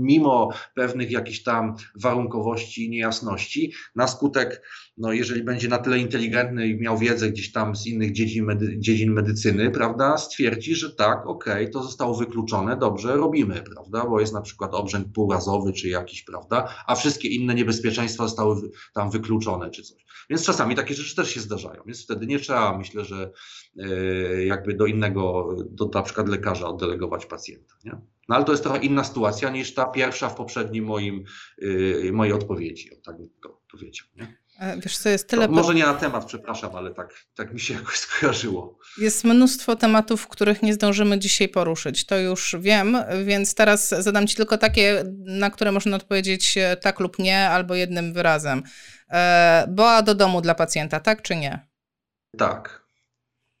mimo pewnych jakichś tam warunkowości, niejasności, na skutek, no jeżeli będzie na tyle inteligentny i miał wiedzę gdzieś tam z innych dziedzin, medy, dziedzin medycyny, prawda, stwierdzi, że tak, okej, okay, to zostało wykluczone, dobrze, robimy, prawda, bo jest na przykład obrzęk półrazowy czy jakiś, prawda, a wszystkie inne niebezpieczeństwa zostały tam wykluczone czy coś. Więc czasami takie rzeczy też się zdarzają, więc wtedy nie trzeba, myślę, że yy, jakby do innego, do na przykład lekarza oddelegować pacjenta, nie? No ale to jest trochę inna sytuacja niż ta pierwsza w poprzednim moim, yy, mojej odpowiedzi, tak bym to powiedział. Nie? E, wiesz, co jest tyle. To może nie na temat, przepraszam, ale tak, tak mi się jakoś skojarzyło. Jest mnóstwo tematów, których nie zdążymy dzisiaj poruszyć. To już wiem, więc teraz zadam Ci tylko takie, na które można odpowiedzieć e, tak lub nie, albo jednym wyrazem. E, boa do domu dla pacjenta, tak czy nie? Tak.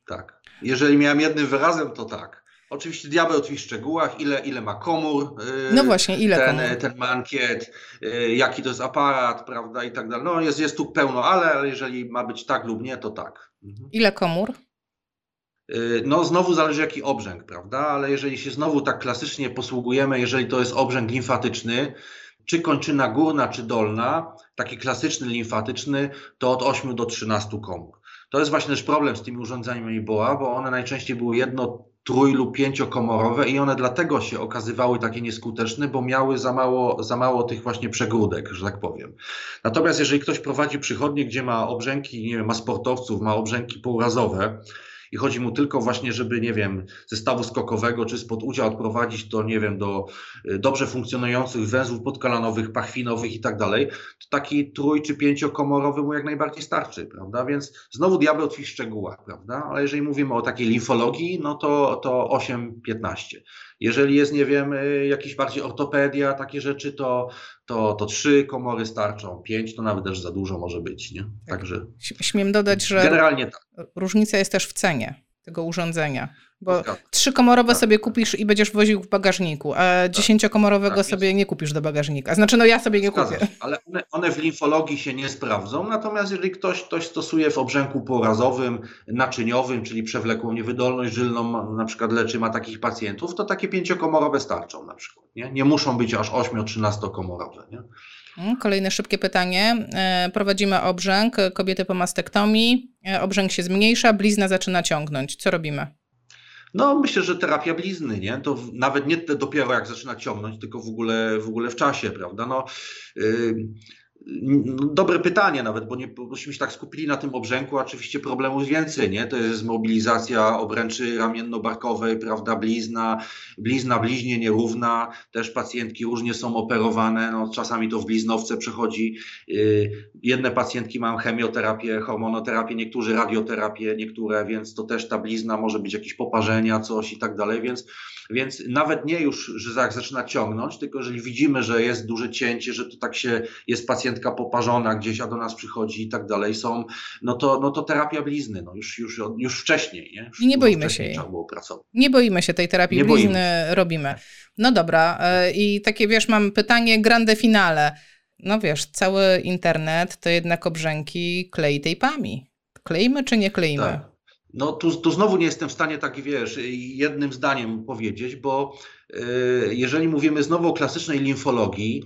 Tak. Jeżeli miałem jednym wyrazem, to tak. Oczywiście diabeł tkwi w szczegółach, ile, ile ma komór. Yy, no właśnie, ile ten, komór? Ten mankiet, yy, jaki to jest aparat, prawda, i tak dalej. No jest, jest tu pełno, ale, ale jeżeli ma być tak lub nie, to tak. Mhm. Ile komór? Yy, no znowu zależy jaki obrzęk, prawda, ale jeżeli się znowu tak klasycznie posługujemy, jeżeli to jest obrzęk limfatyczny, czy kończyna górna, czy dolna, taki klasyczny limfatyczny, to od 8 do 13 komór. To jest właśnie też problem z tymi urządzeniami BOA, bo one najczęściej były jedno trój- lub pięciokomorowe i one dlatego się okazywały takie nieskuteczne, bo miały za mało, za mało tych właśnie przegródek, że tak powiem. Natomiast jeżeli ktoś prowadzi przychodnie, gdzie ma obrzęki, nie wiem, ma sportowców, ma obrzęki półrazowe, i chodzi mu tylko właśnie, żeby, nie wiem, ze stawu skokowego czy spod udział odprowadzić to, nie wiem, do y, dobrze funkcjonujących węzłów podkalanowych, pachwinowych i tak dalej, to taki trój- czy pięciokomorowy mu jak najbardziej starczy, prawda? Więc znowu diabeł tkwi w szczegółach, prawda? Ale jeżeli mówimy o takiej limfologii, no to, to 8-15. Jeżeli jest, nie wiem, y, jakiś bardziej ortopedia, takie rzeczy, to, to, to trzy komory starczą, pięć to nawet też za dużo może być, nie? Tak. Także. Śmiem dodać, że generalnie tak. różnica jest też w cenie tego urządzenia. Bo trzykomorowe tak, sobie tak. kupisz i będziesz woził w bagażniku, a tak, dziesięciokomorowego tak sobie nie kupisz do bagażnika. Znaczy, no ja sobie nie kupię. Ale one, one, w limfologii się nie sprawdzą, natomiast jeżeli ktoś, ktoś stosuje w obrzęku porazowym, naczyniowym, czyli przewlekłą niewydolność żylną, na przykład leczy, ma takich pacjentów, to takie pięciokomorowe starczą na przykład. Nie, nie muszą być aż 8-13 komorowe. Nie? Mm, kolejne szybkie pytanie. E, prowadzimy obrzęk, kobiety po mastektomii, e, obrzęk się zmniejsza, blizna zaczyna ciągnąć. Co robimy? No, myślę, że terapia blizny, nie? To nawet nie dopiero jak zaczyna ciągnąć, tylko w ogóle w, ogóle w czasie, prawda? No, yy, dobre pytanie nawet, bo nie byśmy się tak skupili na tym obrzęku, oczywiście problemów więcej, nie? To jest mobilizacja obręczy ramienno-barkowej, prawda, blizna, blizna bliźnie nierówna, też pacjentki różnie są operowane, no czasami to w bliznowce przechodzi. Y, jedne pacjentki mają chemioterapię, hormonoterapię, niektórzy radioterapię, niektóre, więc to też ta blizna może być jakieś poparzenia, coś i tak dalej, więc więc nawet nie już, że jak zaczyna ciągnąć, tylko jeżeli widzimy, że jest duże cięcie, że to tak się jest pacjent pacjentka poparzona gdzieś, a do nas przychodzi i tak dalej, są, no to, no to terapia blizny, no już, już, już wcześniej, nie? Już nie boimy się jej. Nie boimy się tej terapii nie blizny, robimy. No dobra, e, i takie wiesz, mam pytanie grande finale. No wiesz, cały internet to jednak obrzęki klei tejpami. Kleimy czy nie kleimy? Tak. No tu, tu znowu nie jestem w stanie tak, wiesz, jednym zdaniem powiedzieć, bo y, jeżeli mówimy znowu o klasycznej limfologii,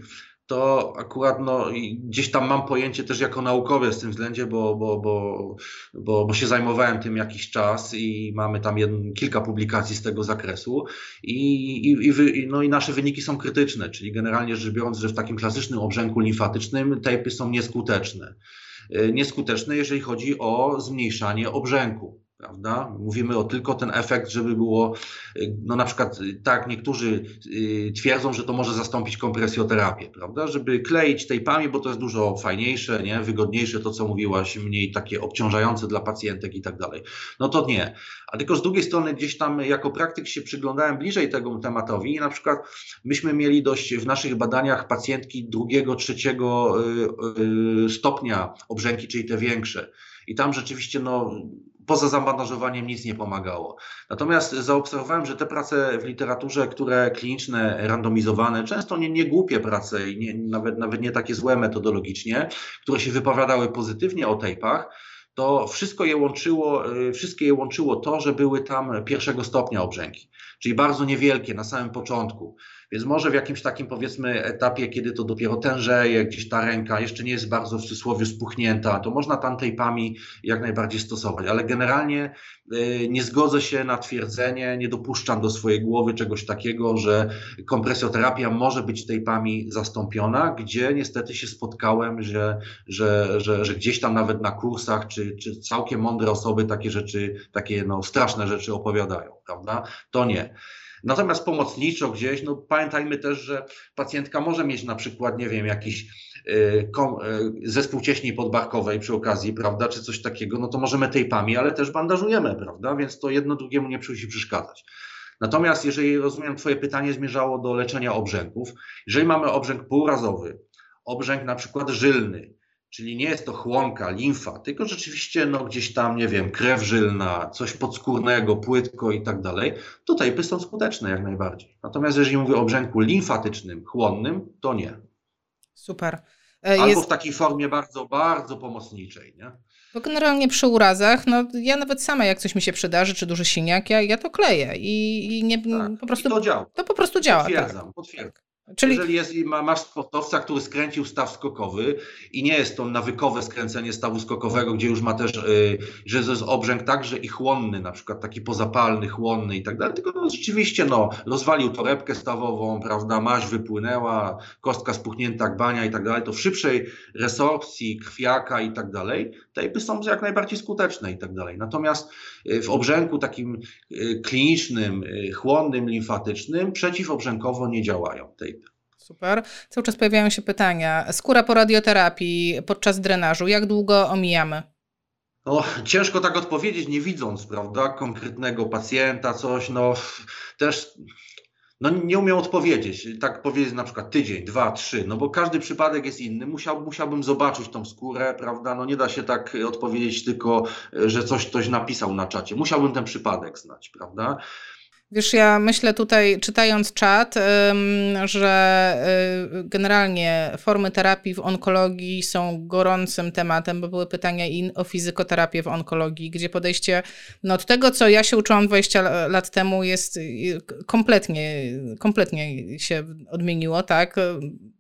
to akurat no, gdzieś tam mam pojęcie też jako naukowiec w tym względzie, bo, bo, bo, bo, bo się zajmowałem tym jakiś czas i mamy tam kilka publikacji z tego zakresu i, i, i, wy, no, i nasze wyniki są krytyczne, czyli generalnie rzecz biorąc, że w takim klasycznym obrzęku limfatycznym tejpy są nieskuteczne. Y, nieskuteczne, jeżeli chodzi o zmniejszanie obrzęku prawda? Mówimy o tylko ten efekt, żeby było, y, no na przykład y, tak, niektórzy y, twierdzą, że to może zastąpić kompresjoterapię, prawda? Żeby kleić tejpami, bo to jest dużo fajniejsze, nie? wygodniejsze, to co mówiłaś, mniej takie obciążające dla pacjentek i tak dalej. No to nie. A tylko z drugiej strony gdzieś tam jako praktyk się przyglądałem bliżej tego tematowi i na przykład myśmy mieli dość w naszych badaniach pacjentki drugiego, trzeciego stopnia obrzęki, czyli te większe. I tam rzeczywiście no, poza zabandażowaniem nic nie pomagało. Natomiast zaobserwowałem, że te prace w literaturze, które kliniczne, randomizowane, często nie, nie głupie prace i nie, nawet, nawet nie takie złe metodologicznie, które się wypowiadały pozytywnie o tejpach, to wszystko je łączyło, y, wszystkie je łączyło to, że były tam pierwszego stopnia obrzęki, czyli bardzo niewielkie na samym początku. Więc może w jakimś takim powiedzmy etapie, kiedy to dopiero tężeje, gdzieś ta ręka jeszcze nie jest bardzo w cudzysłowie spuchnięta, to można tam tejpami jak najbardziej stosować. Ale generalnie y, nie zgodzę się na twierdzenie, nie dopuszczam do swojej głowy czegoś takiego, że kompresjoterapia może być tejpami zastąpiona, gdzie niestety się spotkałem, że, że, że, że gdzieś tam nawet na kursach, czy, czy całkiem mądre osoby takie rzeczy, takie no, straszne rzeczy opowiadają, prawda? To nie. Natomiast pomocniczo gdzieś, no pamiętajmy też, że pacjentka może mieć na przykład, nie wiem, jakiś y, y, zespół cieśni podbarkowej przy okazji, prawda, czy coś takiego, no to możemy tejpami, ale też bandażujemy, prawda, więc to jedno drugiemu nie musi przeszkadzać. Natomiast jeżeli rozumiem, Twoje pytanie zmierzało do leczenia obrzęków, jeżeli mamy obrzęk półrazowy, obrzęk na przykład żylny, Czyli nie jest to chłonka, limfa, tylko rzeczywiście no, gdzieś tam, nie wiem, krew żylna, coś podskórnego, płytko i tak dalej. To tejpy są skuteczne jak najbardziej. Natomiast jeżeli mówię o brzęku limfatycznym, chłonnym, to nie. Super. E, Albo jest... w takiej formie bardzo, bardzo pomocniczej, nie? Bo generalnie przy urazach, no ja nawet sama jak coś mi się przydarzy, czy duży siniak, ja, ja to kleję i, i nie, tak. po prostu... I to działa. To po prostu działa, Potwierdzam, tak. potwierdzam. Czyli... Jeżeli jest, masz sportowca, który skręcił staw skokowy i nie jest to nawykowe skręcenie stawu skokowego, gdzie już ma też, yy, że jest obrzęk także i chłonny, na przykład taki pozapalny, chłonny i tak dalej, tylko no, rzeczywiście no, rozwalił torebkę stawową, prawda, maź wypłynęła, kostka spuchnięta, gbania i tak dalej, to w szybszej resorpcji krwiaka i tak dalej, tejpy są jak najbardziej skuteczne i tak dalej. Natomiast yy, w obrzęku takim yy, klinicznym, yy, chłonnym, limfatycznym przeciwobrzękowo nie działają tej Super. Cały czas pojawiają się pytania. Skóra po radioterapii podczas drenażu, jak długo omijamy? No, ciężko tak odpowiedzieć, nie widząc, prawda, konkretnego pacjenta, coś, no też no, nie umiem odpowiedzieć. Tak powiedzieć na przykład tydzień, dwa, trzy, no bo każdy przypadek jest inny. Musiał, musiałbym zobaczyć tą skórę, prawda? No nie da się tak odpowiedzieć tylko, że coś ktoś napisał na czacie. Musiałbym ten przypadek znać, prawda? Wiesz, ja myślę tutaj, czytając czat, że y, generalnie formy terapii w onkologii są gorącym tematem, bo były pytania o fizykoterapię w onkologii, gdzie podejście no, od tego, co ja się uczyłam 20 lat temu, jest y, kompletnie, kompletnie się odmieniło, tak?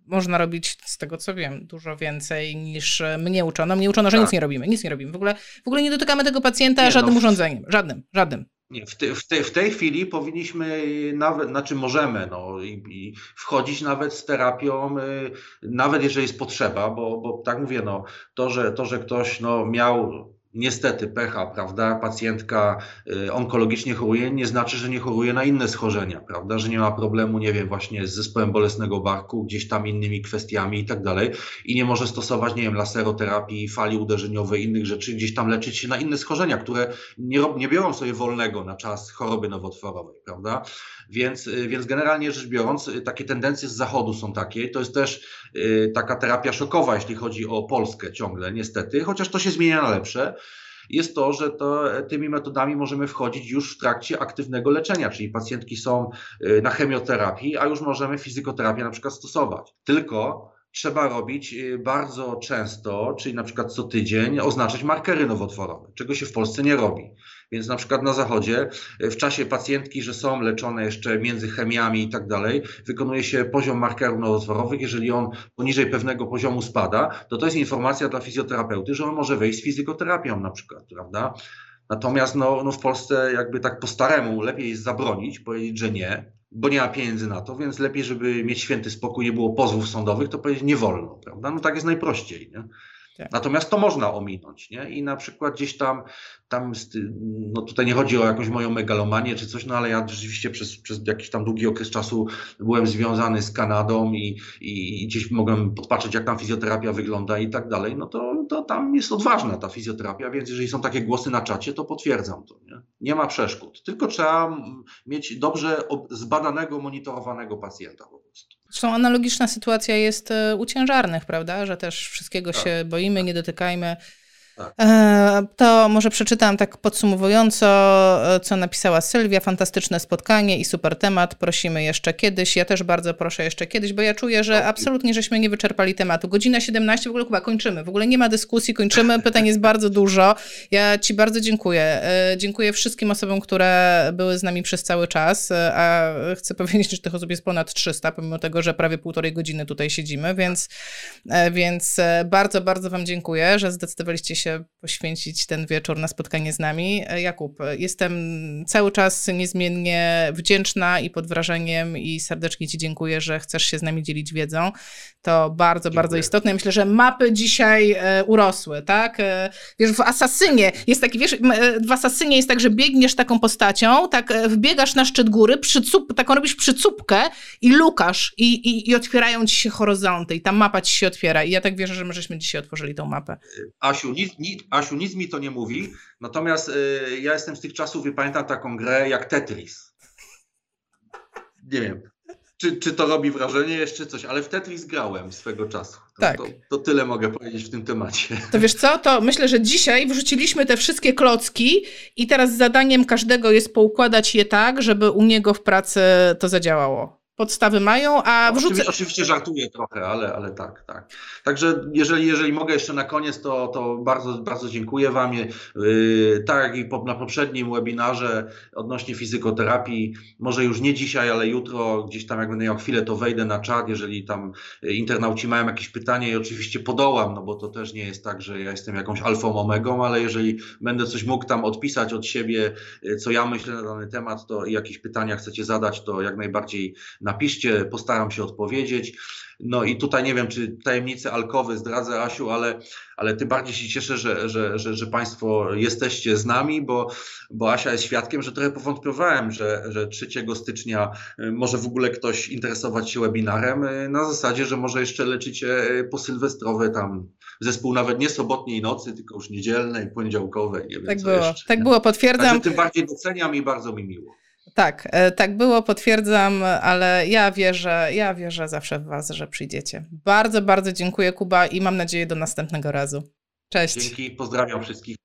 można robić, z tego co wiem, dużo więcej niż mnie uczono. Mnie uczono, że tak. nic nie robimy, nic nie robimy. W ogóle, w ogóle nie dotykamy tego pacjenta nie, żadnym no. urządzeniem, żadnym, żadnym. Nie, w, te, w, te, w, tej chwili powinniśmy nawet, znaczy możemy no, i, i wchodzić nawet z terapią, y, nawet jeżeli jest potrzeba, bo, bo tak mówię, no, to, że, to, że ktoś no, miał niestety pecha, prawda, pacjentka y, onkologicznie choruje, nie znaczy, że nie choruje na inne schorzenia, prawda, że nie ma problemu, nie wiem, właśnie z zespołem bolesnego barku, gdzieś tam innymi kwestiami i tak dalej i nie może stosować, nie wiem, laseroterapii, fali uderzeniowej, innych rzeczy, gdzieś tam leczyć się na inne schorzenia, które nie, nie biorą sobie wolnego na czas choroby nowotworowej, prawda, więc, y, więc generalnie rzecz biorąc, y, takie tendencje z zachodu są takie, to jest też taka terapia szokowa, jeśli chodzi o Polskę ciągle, niestety, chociaż to się zmienia na lepsze, jest to, że to, tymi metodami możemy wchodzić już w trakcie aktywnego leczenia, czyli pacjentki są y, na chemioterapii, a już możemy fizykoterapię na przykład stosować. Tylko trzeba robić y, bardzo często, czyli na przykład co tydzień, oznaczać markery nowotworowe, czego się w Polsce nie robi. Więc na przykład na zachodzie y, w czasie pacjentki, że są leczone jeszcze między chemiami i tak dalej, wykonuje się poziom markerów nowotworowych. Jeżeli on poniżej pewnego poziomu spada, to to jest informacja dla fizjoterapeuty, że on może wejść z fizykoterapią na przykład, prawda? Natomiast no, no w Polsce jakby tak po staremu lepiej jest zabronić, powiedzieć, że nie, bo nie ma pieniędzy na to, więc lepiej, żeby mieć święty spokój, nie było pozwów sądowych, to powiedzieć nie wolno, prawda? No tak jest najprościej, nie? Tak. Natomiast to można ominąć, nie? I na przykład gdzieś tam, tam, no tutaj nie chodzi o jakąś moją megalomanię czy coś, no ale ja rzeczywiście przez, przez jakiś tam długi okres czasu byłem związany z Kanadą i, i, gdzieś mogłem podpatrzeć, jak tam fizjoterapia wygląda i tak dalej, no to, to tam jest odważna ta fizjoterapia, więc jeżeli są takie głosy na czacie, to potwierdzam to, nie? Nie ma przeszkód, tylko trzeba mieć dobrze zbadanego, monitorowanego pacjenta po prostu. Zresztą analogiczna sytuacja jest e, u ciężarnych, prawda? Że też wszystkiego tak, się boimy, tak. nie dotykajmy. Tak. E, to może przeczytam tak podsumowująco, e, co napisała Sylwia. Fantastyczne spotkanie i super temat. Prosimy jeszcze kiedyś. Ja też bardzo proszę jeszcze kiedyś, bo ja czuję, że absolutnie żeśmy nie wyczerpali tematu. Godzina 17, w ogóle chyba kończymy. W ogóle nie ma dyskusji, kończymy. Pytań jest bardzo dużo. Ja Ci bardzo dziękuję. E, dziękuję wszystkim osobom, które były z nami przez cały czas. A chcę powiedzieć, że tych osób jest ponad 300, pomimo tego, że prawie półtorej godziny tutaj siedzimy, więc, więc bardzo, bardzo Wam dziękuję, że zdecydowaliście się się poświęcić ten wieczór na spotkanie z nami. E, Jakub, jestem cały czas niezmiennie wdzięczna i pod wrażeniem i serdecznie Ci dziękuję, że chcesz się z nami dzielić wiedzą. To bardzo, dziękuję. bardzo istotne. Myślę, że mapy dzisiaj e, urosły, tak? E, wiesz, w Asasynie jest taki, wiesz, w Asasynie jest tak, że biegniesz taką postacią, tak wbiegasz na szczyt góry, przycup, taką robisz przycupkę i lukasz i, i, i otwierają ci się horyzonty i ta mapa ci się otwiera. I ja tak wierzę, że my żeśmy dzisiaj otworzyli tą mapę. Asiu, nic, Asiu, nic mi to nie mówi, natomiast y, ja jestem z tych czasów i pamiętam taką grę jak Tetris. Nie wiem, czy, czy to robi wrażenie jeszcze coś, ale w Tetris grałem swego czasu. To, tak. To, to, tyle mogę powiedzieć w tym temacie. To wiesz co, to myślę, że dzisiaj wrzuciliśmy te wszystkie klocki i teraz zadaniem każdego jest poukładać je tak, żeby u niego w pracy to zadziałało podstawy mają, a wrzucę... Oczywiście, oczywiście żartuję trochę, ale, ale tak, tak. Także jeżeli, jeżeli mogę jeszcze na koniec, to, to bardzo, bardzo dziękuję Wam. Yy, tak jak i po, na poprzednim webinarze odnośnie fizykoterapii, może już nie dzisiaj, ale jutro gdzieś tam jak będę miał chwilę, to wejdę na czat, jeżeli tam internauci mają jakieś pytanie i oczywiście podołam, no bo to też nie jest tak, że ja jestem jakąś alfą omegą, ale jeżeli będę coś mógł tam odpisać od siebie, yy, co ja myślę na dany temat, to jakieś pytania chcecie zadać, to jak najbardziej napiszcie, postaram się odpowiedzieć. No i tutaj nie wiem, czy tajemnice alkowy zdradzę, Asiu, ale, ale tym bardziej się cieszę, że, że, że, że Państwo jesteście z nami, bo, bo Asia jest świadkiem, że trochę powątpiewałem, że, że 3 stycznia y, może w ogóle ktoś interesować się webinarem y, na zasadzie, że może jeszcze leczycie y, posylwestrowe tam zespół nawet nie sobotniej nocy, tylko już niedzielnej, poniedziałkowej. Nie wiem, tak było, jeszcze, tak było, potwierdzam. Także tym bardziej doceniam i bardzo mi miło. Tak, e, tak było, potwierdzam, ale ja wierzę, ja wierzę zawsze w Was, że przyjdziecie. Bardzo, bardzo dziękuję, Kuba, i mam nadzieję do następnego razu. Cześć. Dzięki, pozdrawiam wszystkich.